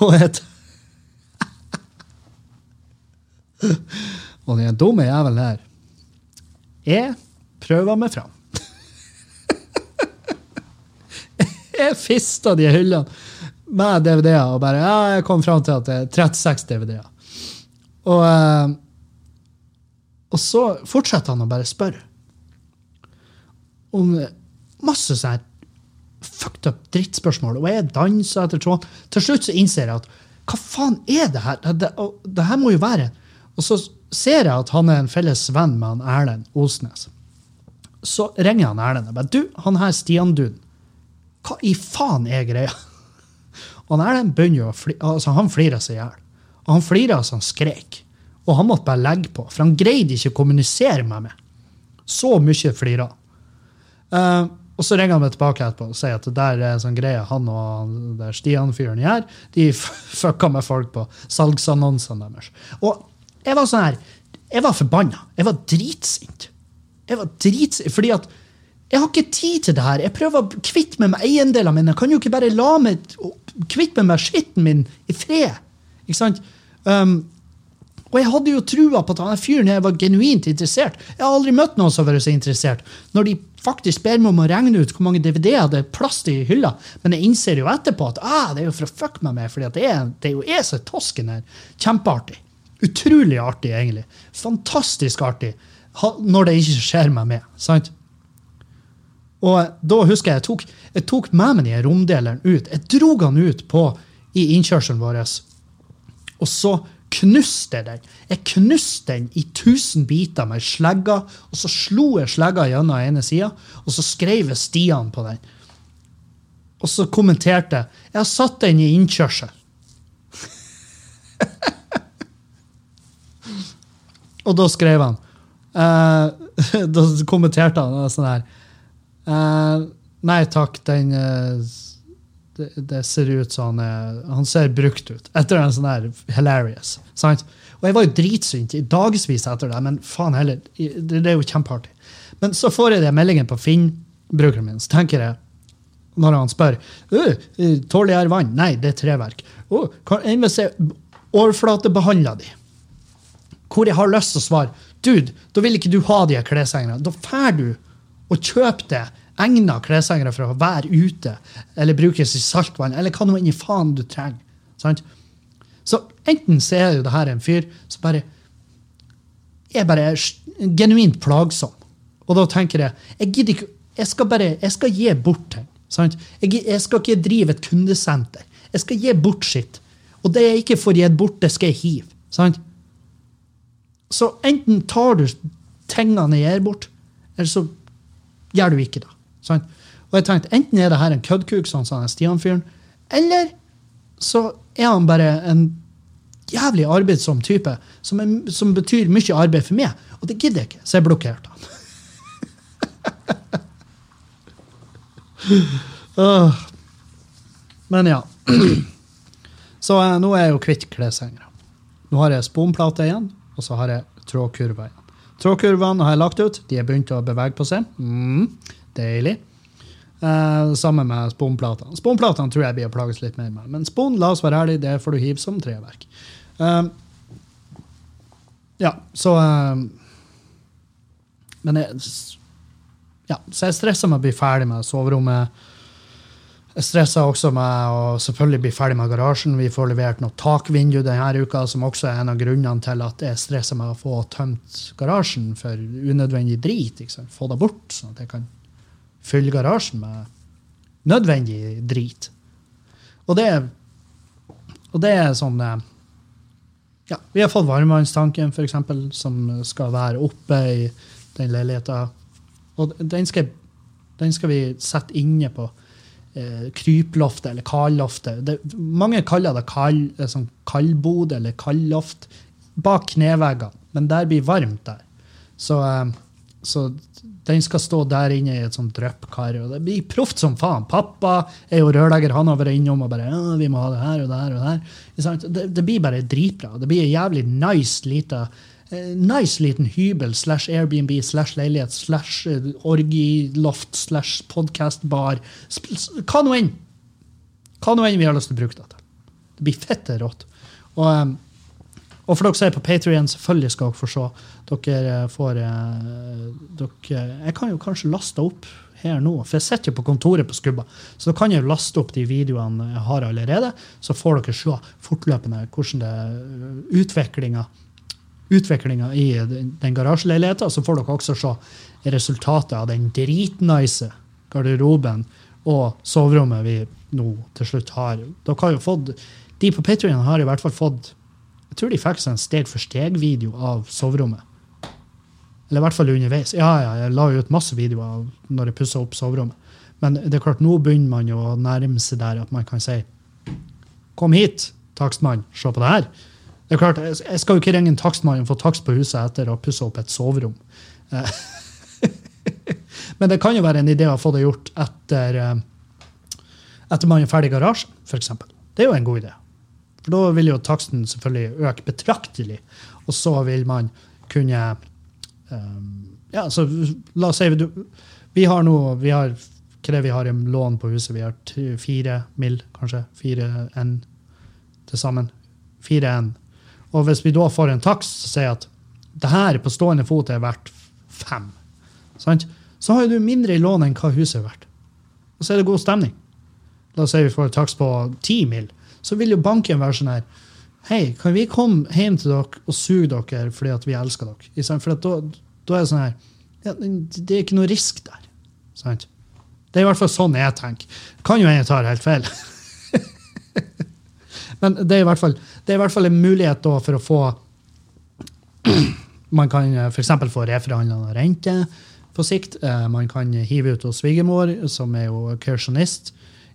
Og et Og den dumme jævelen her Jeg prøver meg fram. jeg fista de hyllene med DVD-er og bare Ja, jeg kom fram til at det er 36 DVD-er. Og, eh, og så fortsetter han å bare spørre om masse sånn fucked up drittspørsmål. Og jeg danser etter tråden. Til slutt så innser jeg at hva faen er det her? Det, det, her må jo være Og så ser jeg at han er en felles venn med han Erlend Osnes. Så ringer han Erlend og bare Du, han her Stian-duden, hva i faen er greia? Og han Erlend begynner jo å fli, altså han flirer seg i hjel. Og han flirer så han skrek. Og han måtte bare legge på, for han greide ikke å kommunisere med meg. Så mye flirer han. Eh, og så ringer han meg tilbake etterpå og sier at det der er en sånn greie han og Stian-fyren gjør. De fucka med folk på salgsannonsene deres. Og jeg var sånn her Jeg var forbanna. Jeg var dritsint. Jeg var dritsint, fordi at jeg har ikke tid til det her. Jeg prøver å kvitte meg med eiendelene mine. Jeg kan jo ikke bare la meg kvitte meg med skitten min i fred. Ikke sant? Um, Og jeg hadde jo trua på at han fyren her var genuint interessert. Jeg har aldri møtt noen som har vært så interessert. Når de faktisk ber meg om å regne ut hvor mange DVD-er det er plass til i hylla. Men jeg innser jo etterpå at ah, det er jo for å fucke meg med, for det, det er jo jeg som er tosken her. Kjempeartig. Utrolig artig, egentlig. Fantastisk artig. Når det ikke skjer meg med. sant? Og da husker jeg jeg tok, jeg tok med meg den romdeleren ut. Jeg dro han ut på, i innkjørselen vår. Og så knuste den. Jeg knuste den i tusen biter med slegga, og så slo jeg slegga gjennom ene sida, og så skrev jeg Stian på den. Og så kommenterte jeg jeg har satt den i innkjørsel. og da skrev han uh, Da kommenterte han sånn her uh, Nei takk, den uh, det, ser ut som han er, han ser brukt ut. Etter en sånn her hilarious. Sant? Og jeg var jo dritsint i dagevis etter det, men faen heller, det, er jo kjempeartig. Men så får jeg det meldingen på Finn-brukeren min, så tenker jeg, når han spør tåler jeg vann, nei, det er treverk. Oh, kan jeg se overflatebehandla de? Hvor jeg har lyst til å svare dude, da vil ikke du ha de klessengene. Da drar du og kjøper det egna kleshengere for å være ute eller brukes i saltvann, eller hva nå inni faen du trenger. Sant? Så enten så er jo det her en fyr som bare er bare genuint plagsom. Og da tenker jeg jeg gidder ikke, jeg skal bare, jeg skal gi bort ting. Sant? Jeg, jeg skal ikke drive et kundesenter. Jeg skal gi bort sitt. Og det jeg ikke får gitt gi bort, det skal jeg hive. Sant? Så enten tar du tingene jeg gir bort, eller så gjør du ikke det. Sant? Og jeg tenkte, Enten er det her en køddkuk, sånn som Stian-fyren, eller så er han bare en jævlig arbeidsom type som, er, som, betyr mye arbeid for meg. Og det gidder jeg ikke, så jeg blokkerte han. Men ja. Så uh, nå er jeg jo kvitt kleshengere. Nå har jeg sponplate igjen, og så har jeg trådkurver igjen. Trådkurvene har jeg lagt ut. De har begynt å bevege på seg. Mm. Deilig. Uh, sammen med sponplatene. Sponplatene tror jeg blir å plages litt mer med. Men spon, la oss være ærlige, det får du hive som treverk. Uh, ja, så uh, Men jeg, ja, så jeg stressa med å bli ferdig med soverommet. Jeg stressa også med å selvfølgelig bli ferdig med garasjen. Vi får levert noe takvindu denne uka, som også er en av grunnene til at jeg stresser med å få tømt garasjen for unødvendig drit. Få det bort, sånn at jeg kan fylle garasjen med nødvendig drit. Og det, og det er sånn eh, ja, Vi har fått varmtvannstanken, f.eks., som skal være oppe i den leiligheta. Og den skal, den skal vi sette inne på eh, kryploftet eller kaldloftet. mange kaller det kall, eh, sånn kaldbod eller kaldloft bak kneveggene. men der blir varmt der. Så, eh, så den skal stå der inne i et sånt dryppkar. Og det blir proft som faen. Pappa er jo rørlegger, han har vært innom og bare ja, vi må ha det her og det her. og Det her. Det, det blir bare dritbra. Det blir en jævlig nice lita eh, nice liten hybel slash Airbnb slash leilighet slash eh, orgiloft slash podcastbar. Hva nå enn. Hva nå enn vi har lyst til å bruke det til. Det blir fette rått. Og um, og for dere som er på Patrion, selvfølgelig skal dere få se. Dere eh, får eh, dere, Jeg kan jo kanskje laste opp her nå, for jeg sitter jo på kontoret på Skubba. Så da kan jeg laste opp de videoene jeg har allerede, så får dere se fortløpende hvordan det er utviklinga utviklinga i den garasjeleiligheten. Så får dere også se resultatet av den dritnice garderoben og soverommet vi nå til slutt har. Dere har jo fått, De på Patrion har i hvert fall fått jeg tror de fikk seg en steg-for-steg-video av soverommet. Eller i hvert fall underveis. Ja, ja, jeg la ut masse videoer når jeg pussa opp soverommet. Men det er klart, nå begynner man jo å nærme seg der at man kan si Kom hit, takstmann, se på det her. Det er klart, Jeg skal jo ikke ringe en takstmann og få takst på huset etter å ha pussa opp et soverom. Eh, men det kan jo være en idé å få det gjort etter, eh, etter man er ferdig i garasjen, f.eks. Det er jo en god idé. For da vil jo taksten selvfølgelig øke betraktelig. Og så vil man kunne um, Ja, så la oss si du, Vi har nå vi har, hva det vi har i lån på huset? Vi har fire mill., kanskje. Fire N til sammen. Fire N. Og hvis vi da får en takst som sier at det her på stående fot er verdt fem, sant? så har du mindre i lån enn hva huset er verdt. Og så er det god stemning. La oss si vi får en takst på ti mil. Så vil jo banken være sånn her Hei, kan vi komme hjem til dere og suge dere fordi at vi elsker dere? For da, da er det sånn her ja, Det er ikke noe risk der. Sant? Det er i hvert fall sånn jeg tenker. Kan jo hende jeg tar helt feil. Men det er, i hvert fall, det er i hvert fall en mulighet da for å få Man kan f.eks. få reforhandla rente på sikt. Eh, Man kan hive ut hos svigermor, som er jo kausjonist.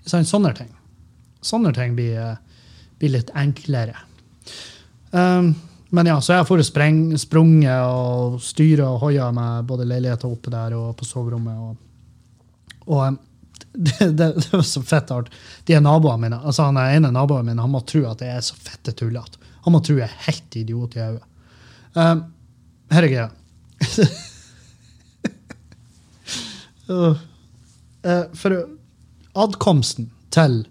Sånne ting. Sånne ting blir, eh, blir litt enklere. Um, men ja, så jeg spreng, sprunget og styra og hoia med både leiligheter oppe der og på soverommet. Og, og um, det, det, det, var så fett art. De er naboene mine. altså Han ene naboen min han må tro at jeg er så fette tullete. Han må tro jeg er helt idiot i hodet. Um, her er greia. uh, for adkomsten til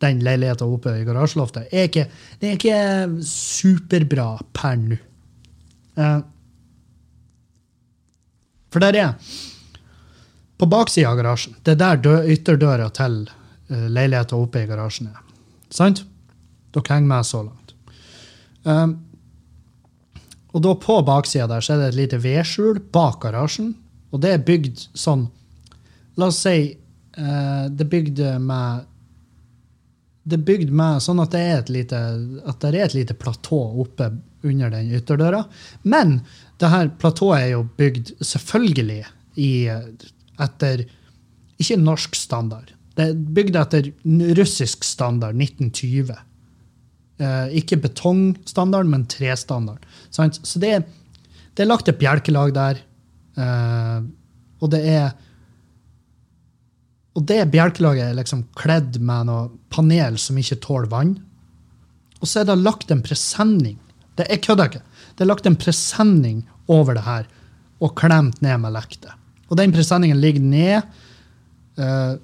den leiligheten oppe i garasjeloftet er ikke, det er ikke superbra per nå. Uh, for der er På baksida av garasjen, det er der dø, ytterdøra til uh, leiligheten oppe i garasjen er. Sant? Dere henger med så langt. Um, og da på baksida der så er det et lite vedskjul bak garasjen. Og det er bygd sånn La oss si uh, det er bygd med det bygde bygd med sånn at det er et lite, at det er et lite platå oppe under den ytterdøra. Men det her platået er jo bygd selvfølgelig i, etter ikke norsk standard. Det er bygd etter russisk standard, 1920. Eh, ikke betongstandard, men trestandard. Så det det er lagt et bjelkelag der. Eh, og det er og det bjelkelaget er liksom kledd med noe panel som ikke tåler vann. Og så er det lagt en presenning. Det Jeg kødder ikke. Det er lagt en presenning over det her og klemt ned med lekte. Og den presenningen ligger ned eh,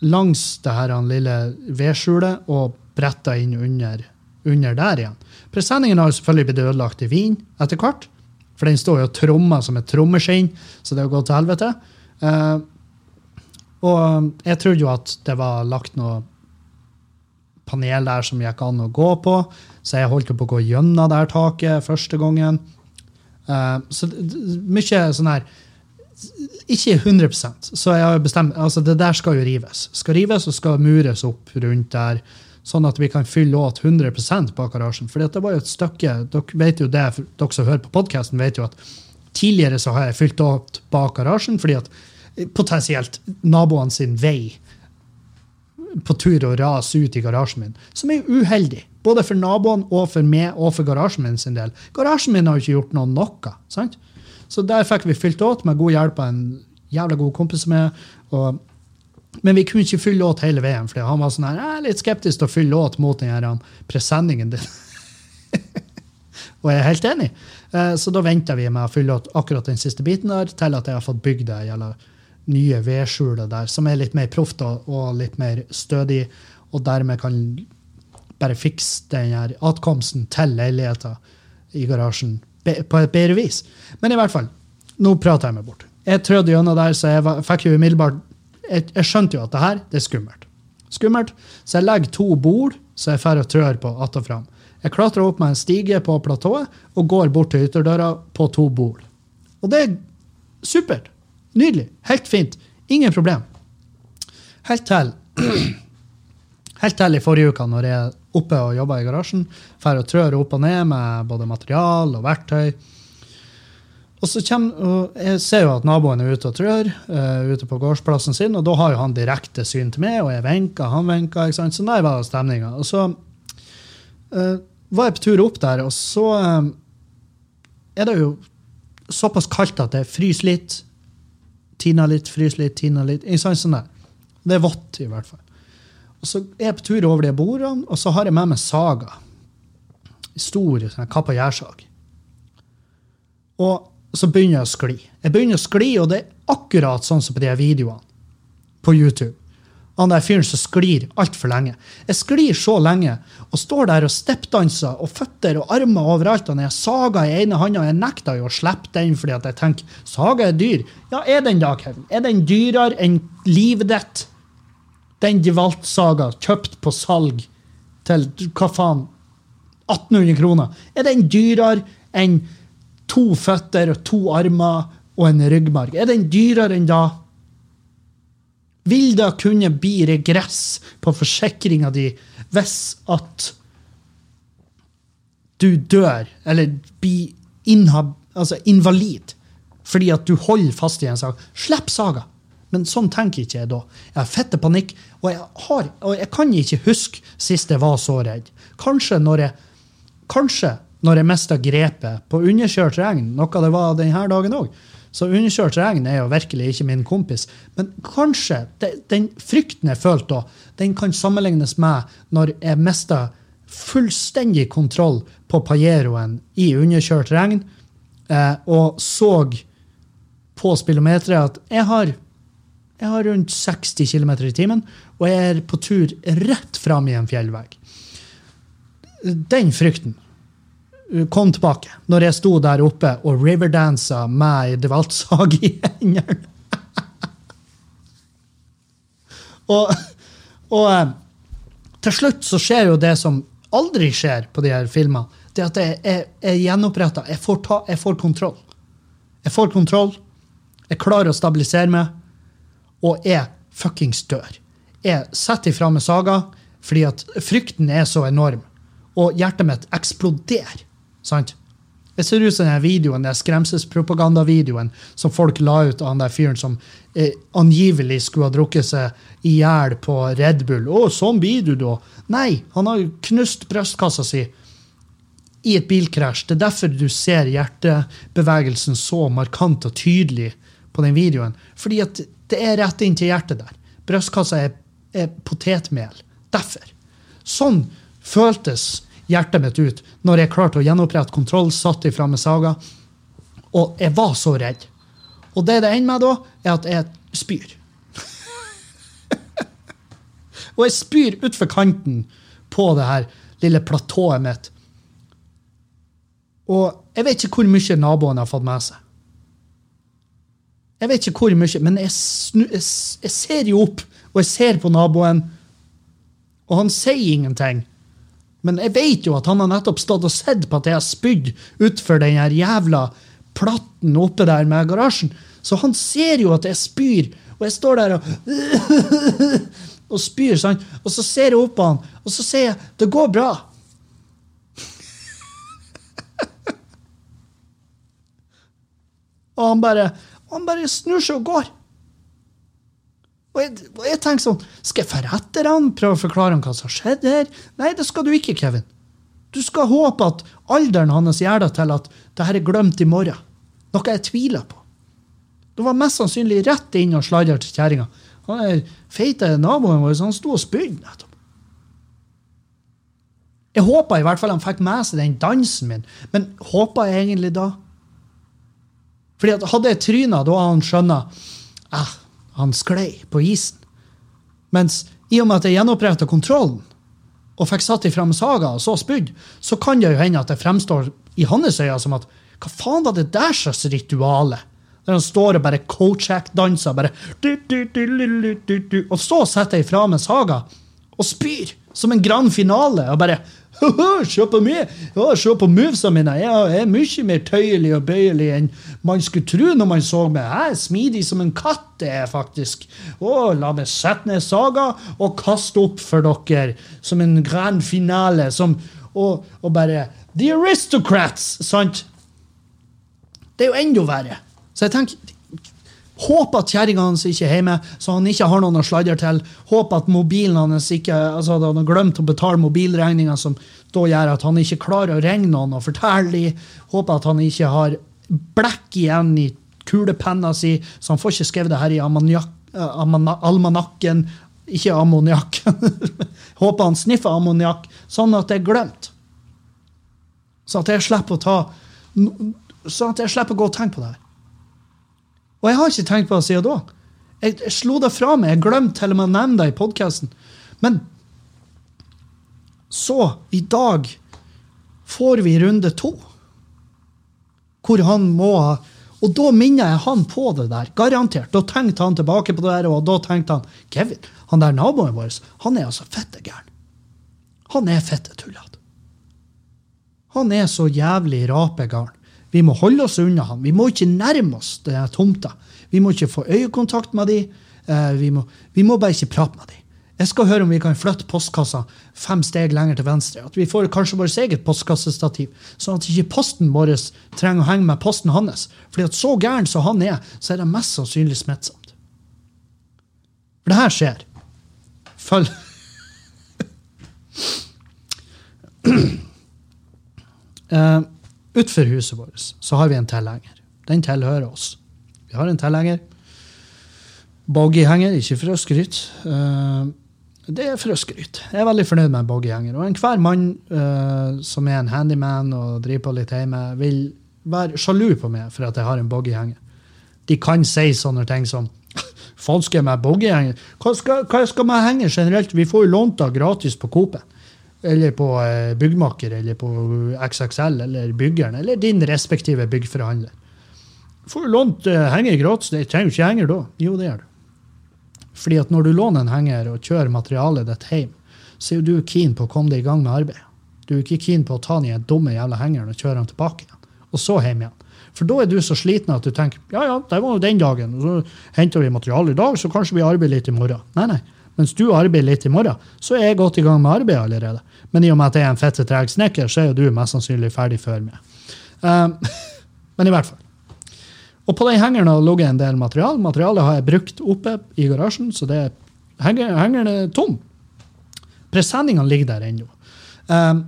langs det her lille vedskjulet og bretta inn under, under, der igjen. Presenningen har selvfølgelig blitt ødelagt i vin etter hvert, for den står jo og trommer som et trommeskinn, så det har gått til helvete. Eh, og um, jeg trodde jo at det var lagt noe panel der som gikk an å gå på, så jeg holdt på å gå gjennom det her taket første gangen. Uh, så mye sånn her Ikke 100 så jeg har bestemt, altså det der skal jo rives. Skal rives og skal mures opp rundt der, sånn at vi kan fylle åt 100 bak garasjen. For det var jo et stykke Dere vet jo det, dere som hører på podkasten, vet jo at tidligere så har jeg fylt åt bak garasjen fordi at potensielt naboene sin vei på tur å rase ut i garasjen min, som er uheldig. Både for naboene og for meg og for garasjen min sin del. Garasjen min har jo ikke gjort noe noe. sant? Så der fikk vi fylt åt med god hjelp av en jævla god kompis med. Og, men vi kunne ikke fylle åt hele veien, for han var sånn her, jeg er litt skeptisk til å fylle åt mot den presenningen din. og jeg er helt enig. Eh, så da venta vi med å fylle åt akkurat den siste biten der, til at jeg har fått bygd det. Eller, nye vedskjulet der, som er litt mer proft og, litt mer stødig, og dermed kan bare fikse den her atkomsten til leiligheten i garasjen på et bedre vis. Men i hvert fall, nå prater jeg meg bort. Jeg trødde gjennom der, så jeg fikk jo umiddelbart jeg, jeg, skjønte jo at det her det er skummelt. Skummelt, Så jeg legger to bord så jeg og trør på att og fram. Jeg klatrer opp med en stige på platået og går bort til ytterdøra på to bord. Og det er supert. Nydelig. Helt fint. Ingen problem. Helt til Helt til i forrige uke, når jeg er oppe og jobber i garasjen. Får og trør opp og ned med både material og verktøy. Og så kommer, og Jeg ser jo at naboen er ute og trør uh, ute på gårdsplassen sin, og da har jo han direkte syn til meg, og jeg venker, han venker. ikke sant? Så der var stemninga. Og så uh, var jeg på tur opp der, og så uh, er det jo såpass kaldt at det fryser litt. Tina litt, frys litt, tina litt. Sånn det er vått, i hvert fall. Og Så er jeg på tur over de bordene, og så har jeg med meg saga. Stor sånn, og gjærsag. Og så begynner jeg å skli. Jeg begynner å skli, og det er akkurat sånn som på de videoene på YouTube. Han der fyren som sklir altfor lenge. Jeg sklir så lenge og står der og steppdanser og føtter og armer overalt. Og når jeg sager i ene hånda, jeg nekter jo å slippe den fordi at jeg tenker saga er dyr. Ja, er den da, Kevin? Er den dyrere enn livet ditt? Den valgte saga, kjøpt på salg til hva faen 1800 kroner. Er den dyrere enn to føtter og to armer og en ryggmarg? Er den dyrere enn da? Vil det kunne bli regress på forsikringa di hvis at du dør, eller blir altså invalid, fordi at du holder fast i en sak? Slipp saga! Men sånn tenker ikke jeg da. Jeg har fette panikk, og jeg, har, og jeg kan ikke huske sist jeg var så redd. Kanskje når jeg kanskje når jeg mista grepet på underkjørt regn, noe det var denne dagen òg. Så underkjørt regn er jo virkelig ikke min kompis. Men kanskje den frykten jeg følte da, den kan sammenlignes med når jeg mista fullstendig kontroll på Pajeroen i underkjørt regn, eh, og så på spillometeret at jeg har, jeg har rundt 60 km i timen, og jeg er på tur rett fram i en fjellvegg. Den frykten kom tilbake når jeg sto der oppe og riverdansa med ei devaltsag i hendene. og, og eh, til slutt så skjer jo det som aldri skjer på de her filmene. Det at jeg er gjenoppretta. Jeg, jeg, får kontroll. Jeg får kontroll. Jeg klarer å stabilisere meg. Og jeg fuckings dør. Jeg setter ifra meg saga fordi at frykten er så enorm. Og hjertet mitt eksploderer. Sant? Jeg ser ut som den videoen, den skremselspropagandavideoen som folk la ut av han der fyren som eh, angivelig skulle ha drukket seg i hjel på Red Bull. 'Å, sånn blir du, da.' Nei, han har knust brystkassa si i et bilkrasj. Det er derfor du ser hjertebevegelsen så markant og tydelig på den videoen. Fordi at det er rett inn til hjertet der. Brystkassa er, er potetmel. Derfor. Sånn føltes hjertet mitt ut når jeg klarte å gjenopprette kontroll, satt ifra med saga. Og jeg var så redd. Og det det ender med da, er at jeg spyr. og jeg spyr utfor kanten på det her lille platået mitt. Og jeg vet ikke hvor mye naboen har fått med seg. Jeg vet ikke hvor mye, men jeg, snu, jeg, jeg ser jo opp, og jeg ser på naboen, og han sier ingenting. Men jeg vet jo at han har nettopp stått og sett på at jeg har spydd utfor den jævla platten oppe der med garasjen. Så han ser jo at jeg spyr, og jeg står der og og spyr. Sant? Og så ser jeg opp på han, og så sier jeg 'det går bra'. og han bare, han bare snur seg og går. Og jeg, og jeg, tenker sånn Skal jeg dra etter han, prøve å forklare han hva som har skjedd her? Nei, det skal du ikke, Kevin. Du skal håpe at alderen hans gjør det til at det her er glemt i morgen. Noe jeg tviler på. Det var mest sannsynlig rett inn og sladra til kjerringa. Han feite naboen vår han sto og spydde nettopp. Jeg håpa i hvert fall han fikk med seg den dansen min, men håpa jeg egentlig da? Fordi at Hadde jeg tryna, da hadde han skjønnet ah, han sklei på isen. Mens i og med at jeg gjenoppretta kontrollen og fikk satt ifram saga og så spydd, så kan det jo hende at det fremstår i hans øyne som at hva faen var det der slags rituale? Der han står og bare coachack-danser, bare Og så setter jeg ifra meg saga og spyr som en grand finale og bare Se på meg! Se på movesa mine! Jeg er mye mer tøyelig og bøyelig enn man skulle tro når man så meg. Jeg er smidig som en katt, det er faktisk. Å, la meg sette ned saga og kaste opp for dere som en grand finale. Som, og, og bare The Aristocrats! Sant? Det er jo enda verre. Så jeg tenker Håper at kjerringa hans ikke er hjemme, så han ikke har noen å sladre til. Håper at mobilen hans ikke, altså at han har glemt å betale mobilregninga, som da gjør at han ikke klarer å ringe noen og fortelle dem. Håper at han ikke har blekk igjen i kulepenna si, så han får ikke skrevet det her i eh, almanakken. Ikke ammoniakk. Håper han sniffer ammoniakk, sånn at det er glemt. Så at jeg slipper å ta Sånn at jeg slipper å gå og tenke på det her. Og jeg har ikke tenkt på det siden da. Jeg, jeg slo det fra meg. Jeg glemte til og med å nevne det i podkasten. Men så, i dag, får vi runde to. Hvor han må ha Og da minner jeg han på det der. Garantert. Da tenkte han tilbake på det der, og da tenkte han Kevin, han der naboen vår, han er altså fette gæren. Han er fette tullete. Han er så jævlig rapegarn. Vi må holde oss unna han. Vi må ikke nærme oss denne tomta. Vi må ikke få øyekontakt med de. Eh, vi må, vi må bare ikke prate med de. Jeg skal høre om vi kan flytte postkassa fem steg lenger til venstre. At vi får kanskje vårt eget postkassestativ, sånn at ikke posten vår trenger å henge med posten hans. Fordi at så gæren som han er, så er det mest sannsynlig smittsomt. For det her skjer. Følg uh, Utenfor huset vårt så har vi en tilhenger. Den tilhører oss. Vi har en tilhenger. Boggyhenger, ikke for å skryte. Uh, det er for å skryte. Jeg er veldig fornøyd med en boggyhenger. Og enhver mann uh, som er en handyman og driver på litt hjemme, vil være sjalu på meg for at jeg har en boggyhenger. De kan si sånne ting som Faen, skal jeg med boggyhenger? Hva skal, hva skal man henge generelt? Vi får jo lånt det gratis på Coop eller på eh, byggmaker eller på XXL eller byggeren eller din respektive byggforhandler. Får du lånt uh, henger gratis. Det trenger ikke henger da. Jo, det gjør du. Fordi at når du låner en henger og kjører materialet ditt hjem, så er du keen på å komme deg i gang med arbeidet. Du er ikke keen på å ta den dumme jævla hengeren og kjøre den tilbake igjen. Og så hjem igjen. For da er du så sliten at du tenker ja, ja, det var jo den dagen. Og så henter vi materiale i dag, så kanskje vi arbeider litt i morgen. Nei, nei. Mens du arbeider litt i morgen, så er jeg godt i gang med arbeidet allerede. Men i og med at jeg er en fette treg snekker, så er jo du mest sannsynlig ferdig før meg. Um, men i hvert fall. Og på den hengeren har ligget en del material. Materialet har jeg brukt oppe i garasjen, så det hengeren er tom. Presenningene ligger der ennå. Um,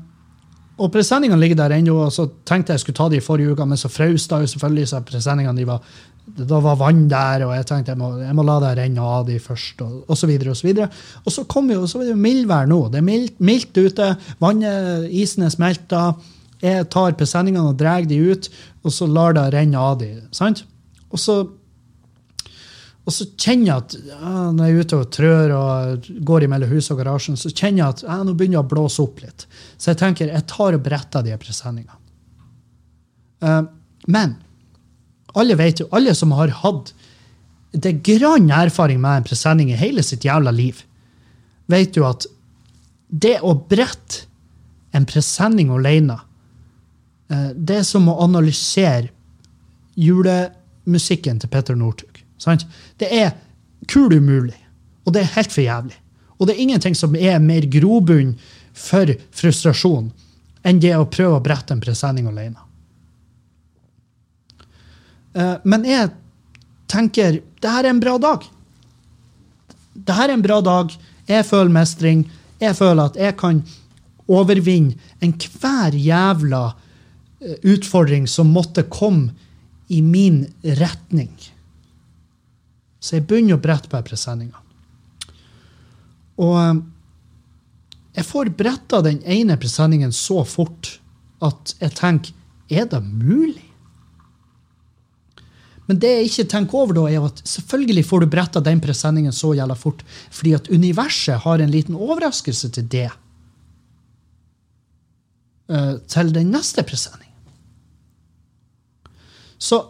og presenningene ligger der ennå, og så tenkte jeg skulle ta de i forrige uke, men så frøs det jo selvfølgelig, så presenningene de var det var vann der, og jeg tenkte jeg må, jeg må la det renne av de først. Og, og så videre og så videre. Og så kom jo, så er det jo mildvær nå. Det er mildt, mildt ute. Vannet, isen er smelta. Jeg tar presenningene og drar de ut, og så lar det renne av de. sant? Og så, og så kjenner jeg at ja, når jeg er ute og trør og går mellom huset og garasjen, så kjenner jeg at ja, nå begynner det å blåse opp litt. Så jeg tenker jeg tar og bretter de presenningene. Uh, men alle vet jo, alle som har hatt det grann erfaring med en presenning i hele sitt jævla liv, vet jo at det å brette en presenning alene, eh, det er som å analysere julemusikken til Petter Northug. Det er kul umulig, og det er helt for jævlig. Og det er ingenting som er mer grobunn for frustrasjon enn det å prøve å brette en presenning alene. Eh, men jeg tenker det her er en bra dag. Det her er en bra dag. Jeg føler mestring. Jeg føler at jeg kan overvinne enhver jævla eh, utfordring som måtte komme i min retning. Så jeg begynner å brette på presenninga. Og eh, jeg får bretta den ene presenningen så fort at jeg tenker er det mulig? Men det jeg ikke tenker over, da, er at selvfølgelig får du bretta den presenningen så jævla fort, fordi at universet har en liten overraskelse til det. Uh, til den neste presenningen. Så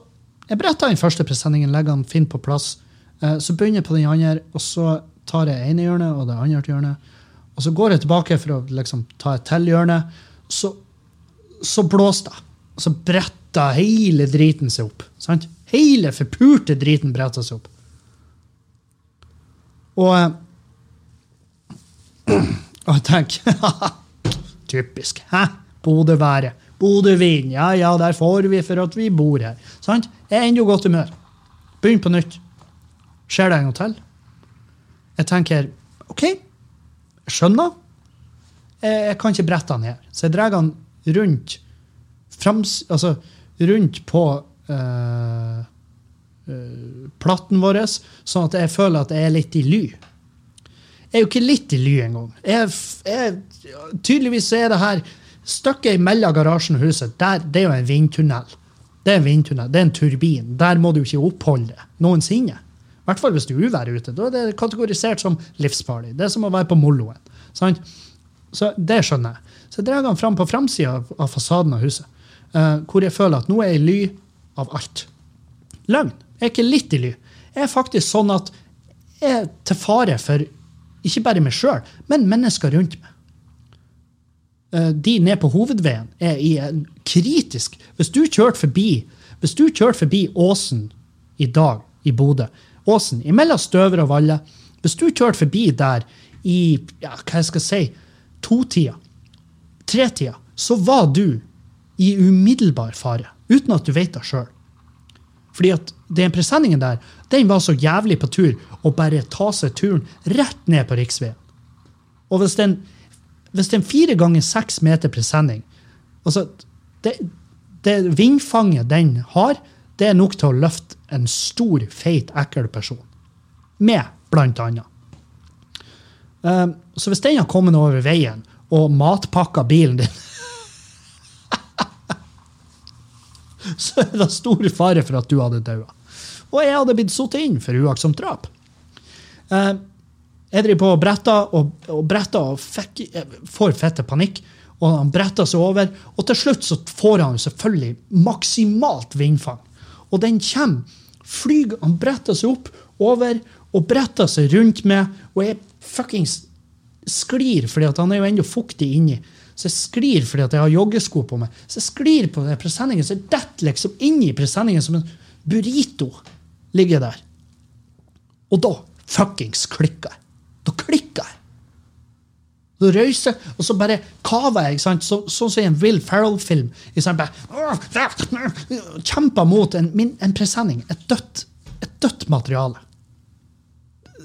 jeg bretter den første presenningen, legger den fint på plass. Uh, så begynner jeg på den andre, og så tar jeg ene hjørnet og det andre hjørnet. Og så går jeg tilbake for å liksom, ta et til hjørne. Så, så blåser det. Så bretter hele driten seg opp. sant? Hele forpurte driten brettes opp. Og, eh, og jeg tenker Typisk. Hæ? Bodø-været. Bodø-vind. Ja, ja, der får vi for at vi bor her. Sant? Jeg er ennå godt humør. Begynn på nytt. Skjer det en gang til? Jeg tenker OK, jeg skjønner. Jeg, jeg kan ikke brette den her. Så jeg drar den rundt, frams, altså, rundt på uh, platten vår, sånn at jeg føler at jeg er litt i ly. Jeg er jo ikke litt i ly engang. Tydeligvis er det her stykket mellom garasjen og huset. Der, det er jo en vindtunnel. Det er en vindtunnel, det er en turbin. Der må du ikke oppholde deg noensinne. hvert fall hvis det er uvær ute. Da er det kategorisert som livsfarlig. Det er som å være på moloen. Sant? Så det skjønner jeg. Så jeg drar han fram på framsida av, av fasaden av huset, eh, hvor jeg føler at nå er jeg i ly av alt. Løgn. Er ikke litt i ly. Det er faktisk sånn at jeg er til fare for ikke bare meg sjøl, men mennesker rundt meg. Eh, De ned på hovedveien er i en kritisk Hvis du kjørte forbi hvis forbi Åsen i dag i Bodø, Åsen imellom Støver og Valle Hvis du kjørte forbi der i ja, hva jeg skal si, totida, tretida, så var du i umiddelbar fare. Uten at du vet det sjøl. Fordi at den presenningen der, den var så jævlig på tur å bare ta seg turen rett ned på riksveien. Og hvis den, hvis den fire ganger seks meter presenning altså det, det vindfanget den har, det er nok til å løfte en stor, feit, ekkel person. Med, blant annet. Um, så hvis den har kommet over veien og matpakka bilen din så er det stor fare for at du hadde daua. Og jeg hadde blitt satt inn for uaktsomt drap. Eh, jeg driver på og bretter og, og bretter og fikk, jeg får fette panikk. Og han bretter seg over, og til slutt så får han selvfølgelig maksimalt vindfang. Og den kommer. Flyg, han bretter seg opp over og bretter seg rundt meg, og jeg fuckings sklir, fordi han er jo ennå fuktig inni. Så jeg sklir fordi at jeg har joggesko på meg. Så jeg sklir på den presenningen, så jeg detter liksom inni presenningen som en burrito. Ligger der. Og da fuckings klikker jeg. Da klikker jeg. Da røyser og så bare kaver jeg, sånn som i en Will Ferrell-film. Kjemper mot en, min- en presenning. Et dødt, et dødt materiale.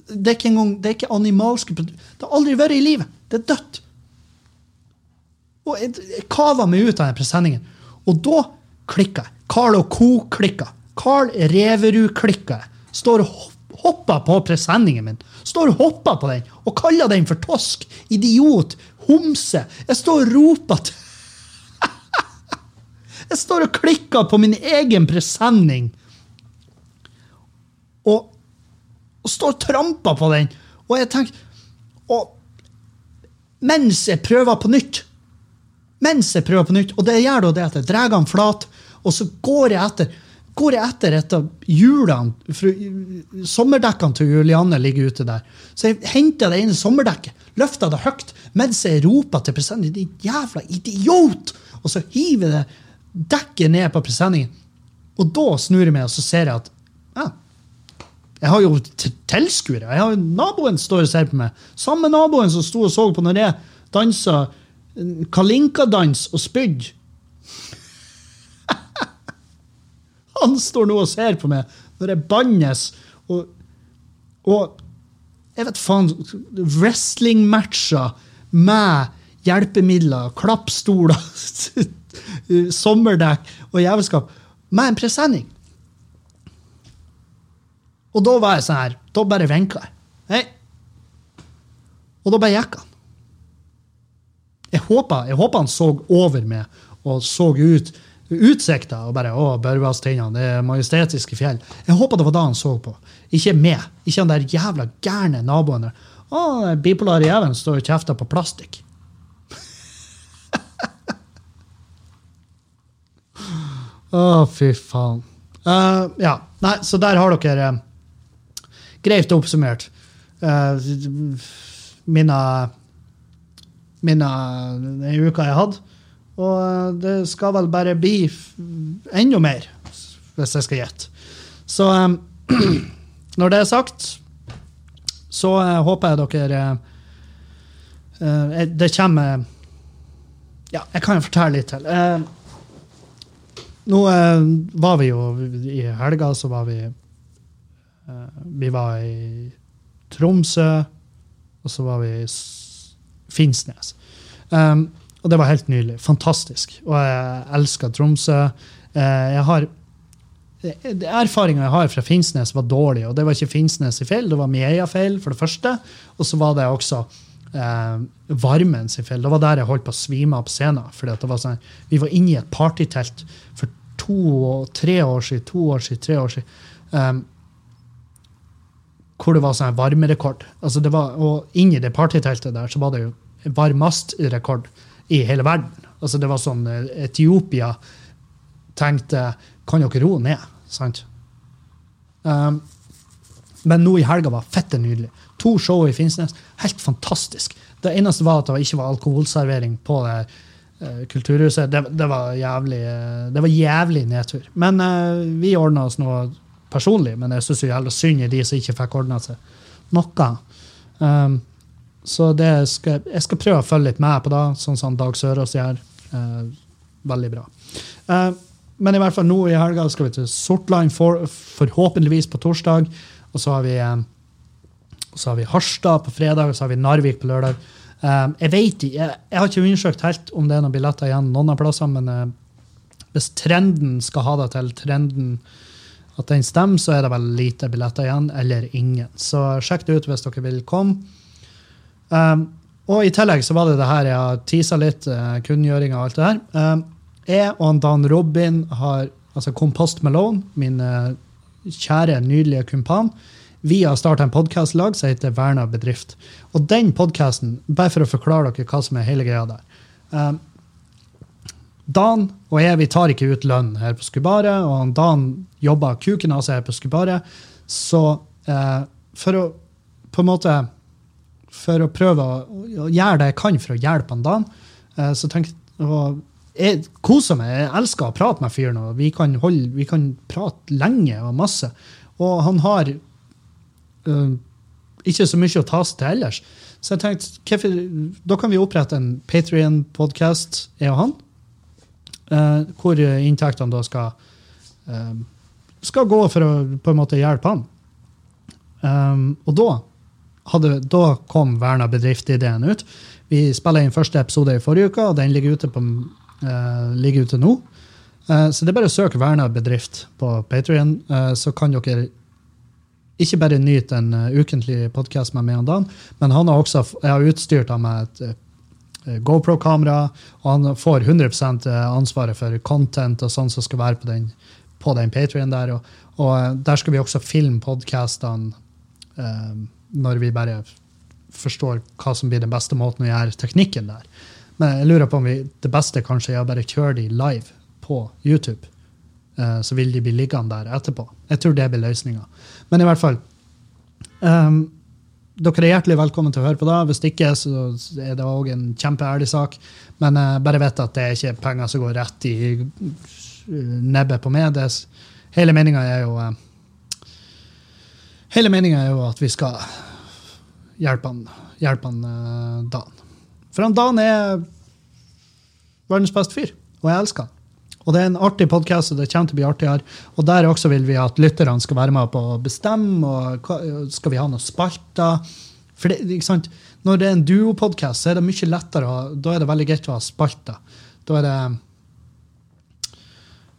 Det er ikke engang, det er ikke animalske Det har aldri vært i livet. Det er dødt. Og jeg, kava meg ut av den presenningen. Og da klikka jeg. Carl og co. klikka. Carl Reverud klikka jeg. Står og hopper på presenningen min. Står og hopper på den og kaller den for tosk, idiot, homse. Jeg står og roper til Jeg står og klikker på min egen presenning. Og, og står og tramper på den. Og jeg tenker Og mens jeg prøver på nytt mens jeg prøver på nytt. Og det gjør da det at jeg drar den flat, og så går jeg etter går jeg etter et av hjulene fra- Sommerdekkene til Julianne ligger ute der. Så jeg henter det ene sommerdekket, løfter det høyt, mens jeg roper til presenningen 'Din jævla idiot!' Og så hiver jeg det dekket ned på presenningen. Og da snur jeg meg, og så ser jeg at ja, jeg har jo tilskuere. Naboen står og ser på meg. Samme naboen som sto og så på når jeg dansa kalinkadans og spydd. Han står nå og ser på meg når jeg bannes. Og, og jeg vet faen Wrestlingmatcher med hjelpemidler, klappstoler, sommerdekk og jævelskap med en presenning. Og da var jeg sånn her. Da bare vinka jeg. Hei. Og da bare gikk han. Jeg håper, jeg håper han så over meg og så ut utsikta og bare å, Børvastindene, det er majestetiske fjell. Jeg håper det var da han så på. Ikke meg. Ikke han der jævla gærne naboen der. Å, den bipolare jævelen står og kjefter på plastikk. Å, fy faen. Uh, ja. Nei, så der har dere uh, greit oppsummert. Uh, mine mine den uka jeg hadde. Og eh, det skal vel bare bli enda mer, hvis jeg skal gjette. Så um, når det er sagt, så uh, håper jeg dere eh, Det kommer Ja, jeg kan jo fortelle litt til. Uh, nå var vi jo I helga så var vi Vi var i Tromsø, og så var vi i Finnsnes. Um, og det var helt nydelig. Fantastisk. Og jeg elsker Tromsø. Eh, jeg har Erfaringa jeg har fra Finnsnes, var dårlig. Og det var ikke Finnsnes i feil, det var Mieia feil, for det første. Og så var det også eh, varmen sin feil. Det var der jeg holdt på å svime av på scenen. Fordi det var sånn, vi var inne i et partytelt for to tre år siden. To år siden, tre år siden. Um, hvor det var sånn varmerekord. Altså det var, og inni det partyteltet der så var det jo varmastrekord i hele verden. Altså det var sånn eh, Etiopia tenkte Kan dere roe ned? Sant? Um, men nå i helga var fette nydelig. To show i Finnsnes. Helt fantastisk. Det eneste var at det ikke var alkoholservering på det uh, kulturhuset. Det, det, var jævlig, uh, det var jævlig nedtur. Men uh, vi ordna oss noe personlig, men jeg syns jævla synd i de som ikke fikk ordna seg noe. Um, så skal, jeg skal prøve å følge litt med på det, sånn som Dag Sørås gjør. veldig bra. men i hvert fall nå i helga skal vi til Sortland, for, forhåpentligvis på torsdag. Og så har vi, så har vi Harstad på fredag, og så har vi Narvik på lørdag. Um, jeg vet jeg, jeg, har ikke undersøkt helt om det er noen billetter igjen noen av plassene, men uh, hvis trenden skal ha det til trenden at den stemmer, så er det vel lite billetter igjen, eller ingen. Så sjekk det ut hvis dere vil komme. Um, og i tillegg så var det det her jeg har tisa litt, uh, kunngjøringa og alt det her. Um, jeg og Dan Robin har altså Kompost Malone, min uh, kjære, nydelige kumpan, vi har starta en podkastlag som heter Verna bedrift. Og den podkasten, bare for å forklare dere hva som er hele greia der um, Dan og jeg vi tar ikke ut lønn her på Skubare, og Dan jobber kuken av seg her på Skubare. Så uh, for å på en måte for å prøve å, gjøre det jeg kan for å hjelpe han Dan, uh, så tenkte jeg jeg koser meg. Jeg elsker å prate med fyren. og vi kan, holde, vi kan prate lenge og masse. Og han har uh, ikke så mye å ta seg til ellers. Så jeg tenkte da kan vi opprette en Patrion-podkast, jeg og han, uh, hvor inntektene da skal, uh, skal gå for å på en måte hjelpe han. Um, og da, hadde, da kom Verna bedrift-ideen ut. Vi spiller inn første episode i forrige uke, og den ligger ute, på, ligger ute nå. så det er bare å søke Verna bedrift på Patrion, så kan dere ikke bare nyte en uh, ukentlig podkast med meg og Dan, men han har også, jeg har utstyrt ham med et uh, GoPro-kamera, og han får 100 eh, ansvaret for content og sånn som skal være på den, på den Patrion der. Og, og, der skal vi også filme podkastene uh, når vi bare forstår hva som blir den beste måten å gjøre teknikken der. Men jeg lurer på om vi, det beste kanskje er å bare kjøre de live på YouTube. så vil de bli liggende der etterpå. Jeg tror det blir løsninga. Men i hvert fall um, Dere er hjertelig velkommen til å høre på det. Hvis ikke, så er det òg en kjempeærlig sak. Men uh, bare vet at det er ikke penger som går rett i uh, nebbet på meg. Det, hele meninga er jo uh, Hele meninga er jo at vi skal hjelpe han, hjelpe han uh, Dan. For han Dan er verdens beste fyr, og jeg elsker han. Og det er en artig podkast, og det kommer til å bli artigere. Og der også vil vi at lytterne skal være med på å bestemme. og Skal vi ha noen spalter? For det, ikke sant? Når det er en duopodkast, så er det mye lettere. å, Da er det veldig greit å ha spalter. Da er det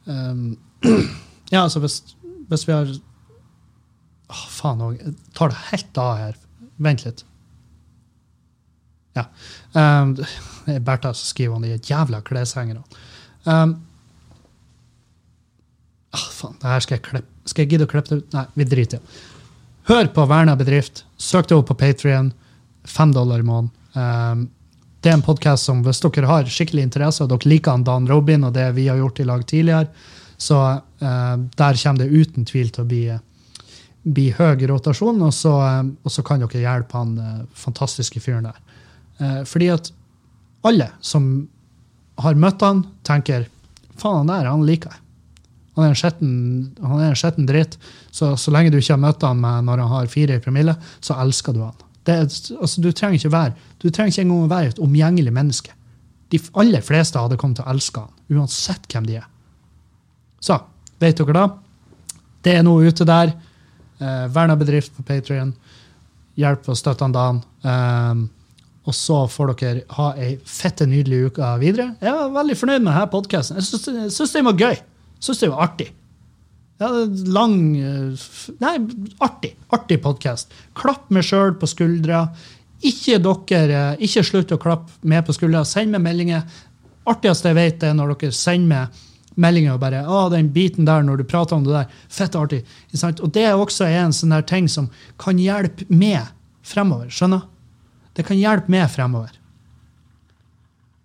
um, Ja, altså hvis, hvis vi har Å, oh, faen òg. Jeg tar det helt av her. Vent litt. Ja. Um, er Bertha skriver om de jævla kleshengerne. Um, ah, faen, det her skal jeg klippe. Skal jeg gidde å klippe det ut? Nei, vi driter i det. Hør på Verna bedrift. Søk det opp på Patrion. Fem dollar i måneden. Um, det er en podkast som hvis dere har skikkelig interesse, og dere liker Dan Robin og det vi har gjort i lag tidligere, så uh, der kommer det uten tvil til å bli, bli høy rotasjon, og så, og så, kan dere hjelpe han uh, fantastiske fyren der. fordi at alle som har møtt han, tenker faen, han der han liker jeg. Han en skjetten, han er en skjetten dritt. Så, så lenge du ikke har møtt han med når han har fire i promille, så elsker du han. Det, altså, du trenger ikke være, du trenger ikke engang å være et omgjengelig menneske. De aller fleste hadde kommet til å elske han, uansett hvem de er. Så, vet dere da? Det er noe ute der. Eh, Verna bedrift på Patrion. Hjelp og støtt han Dan. Um, og så får dere ha ei fette nydelig uke videre. Jeg er veldig fornøyd med denne podkasten. Jeg syns den var gøy. Syns det var artig. Ja, lang eh, Nei, artig. Artig podkast. Klapp meg sjøl på skuldra. Ikke dere, eh, ikke slutt å klappe med på skuldra. Send meg meldinger. Artigste jeg vet, er når dere sender meg meldinger og bare å, den biten der når du prater om det der, fett artig. Og det er også en sånn der ting som kan hjelpe med fremover. Skjønner? Det kan hjelpe med fremover.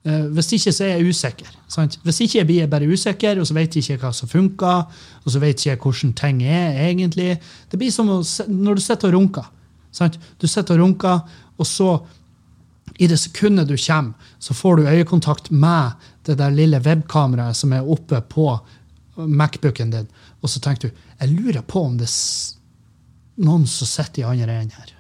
Eh, hvis ikke så er jeg usikker. Sant? Hvis ikke jeg blir bare usikker, og så vet jeg ikke hva som funker, og så vet jeg ikke hvordan ting er egentlig. Det blir som når du sitter og runker. Sant? Du sitter og runker, og så, i det sekundet du kommer, så får du øyekontakt med det der lille webkameraet som er oppe på Macbooken din, og så tenker du jeg lurer på om det er noen som sitter i andre enden her.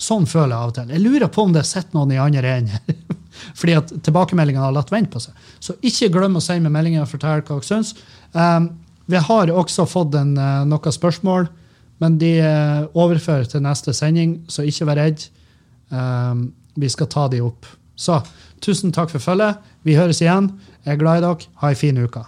Sånn føler jeg av og til. Jeg lurer på om det sitter noen i andre enden her. Fordi at tilbakemeldingene har latt vente på seg. Så ikke glem å sende meg meldinger og fortelle hva dere syns. Um, vi har også fått en, uh, noen spørsmål, men de eh, overfører til neste sending, så ikke vær redd. Um, vi skal ta de opp. Så tusen takk for følget. Vi høres igjen. Jeg er glad i dere. Ha ei en fin uke.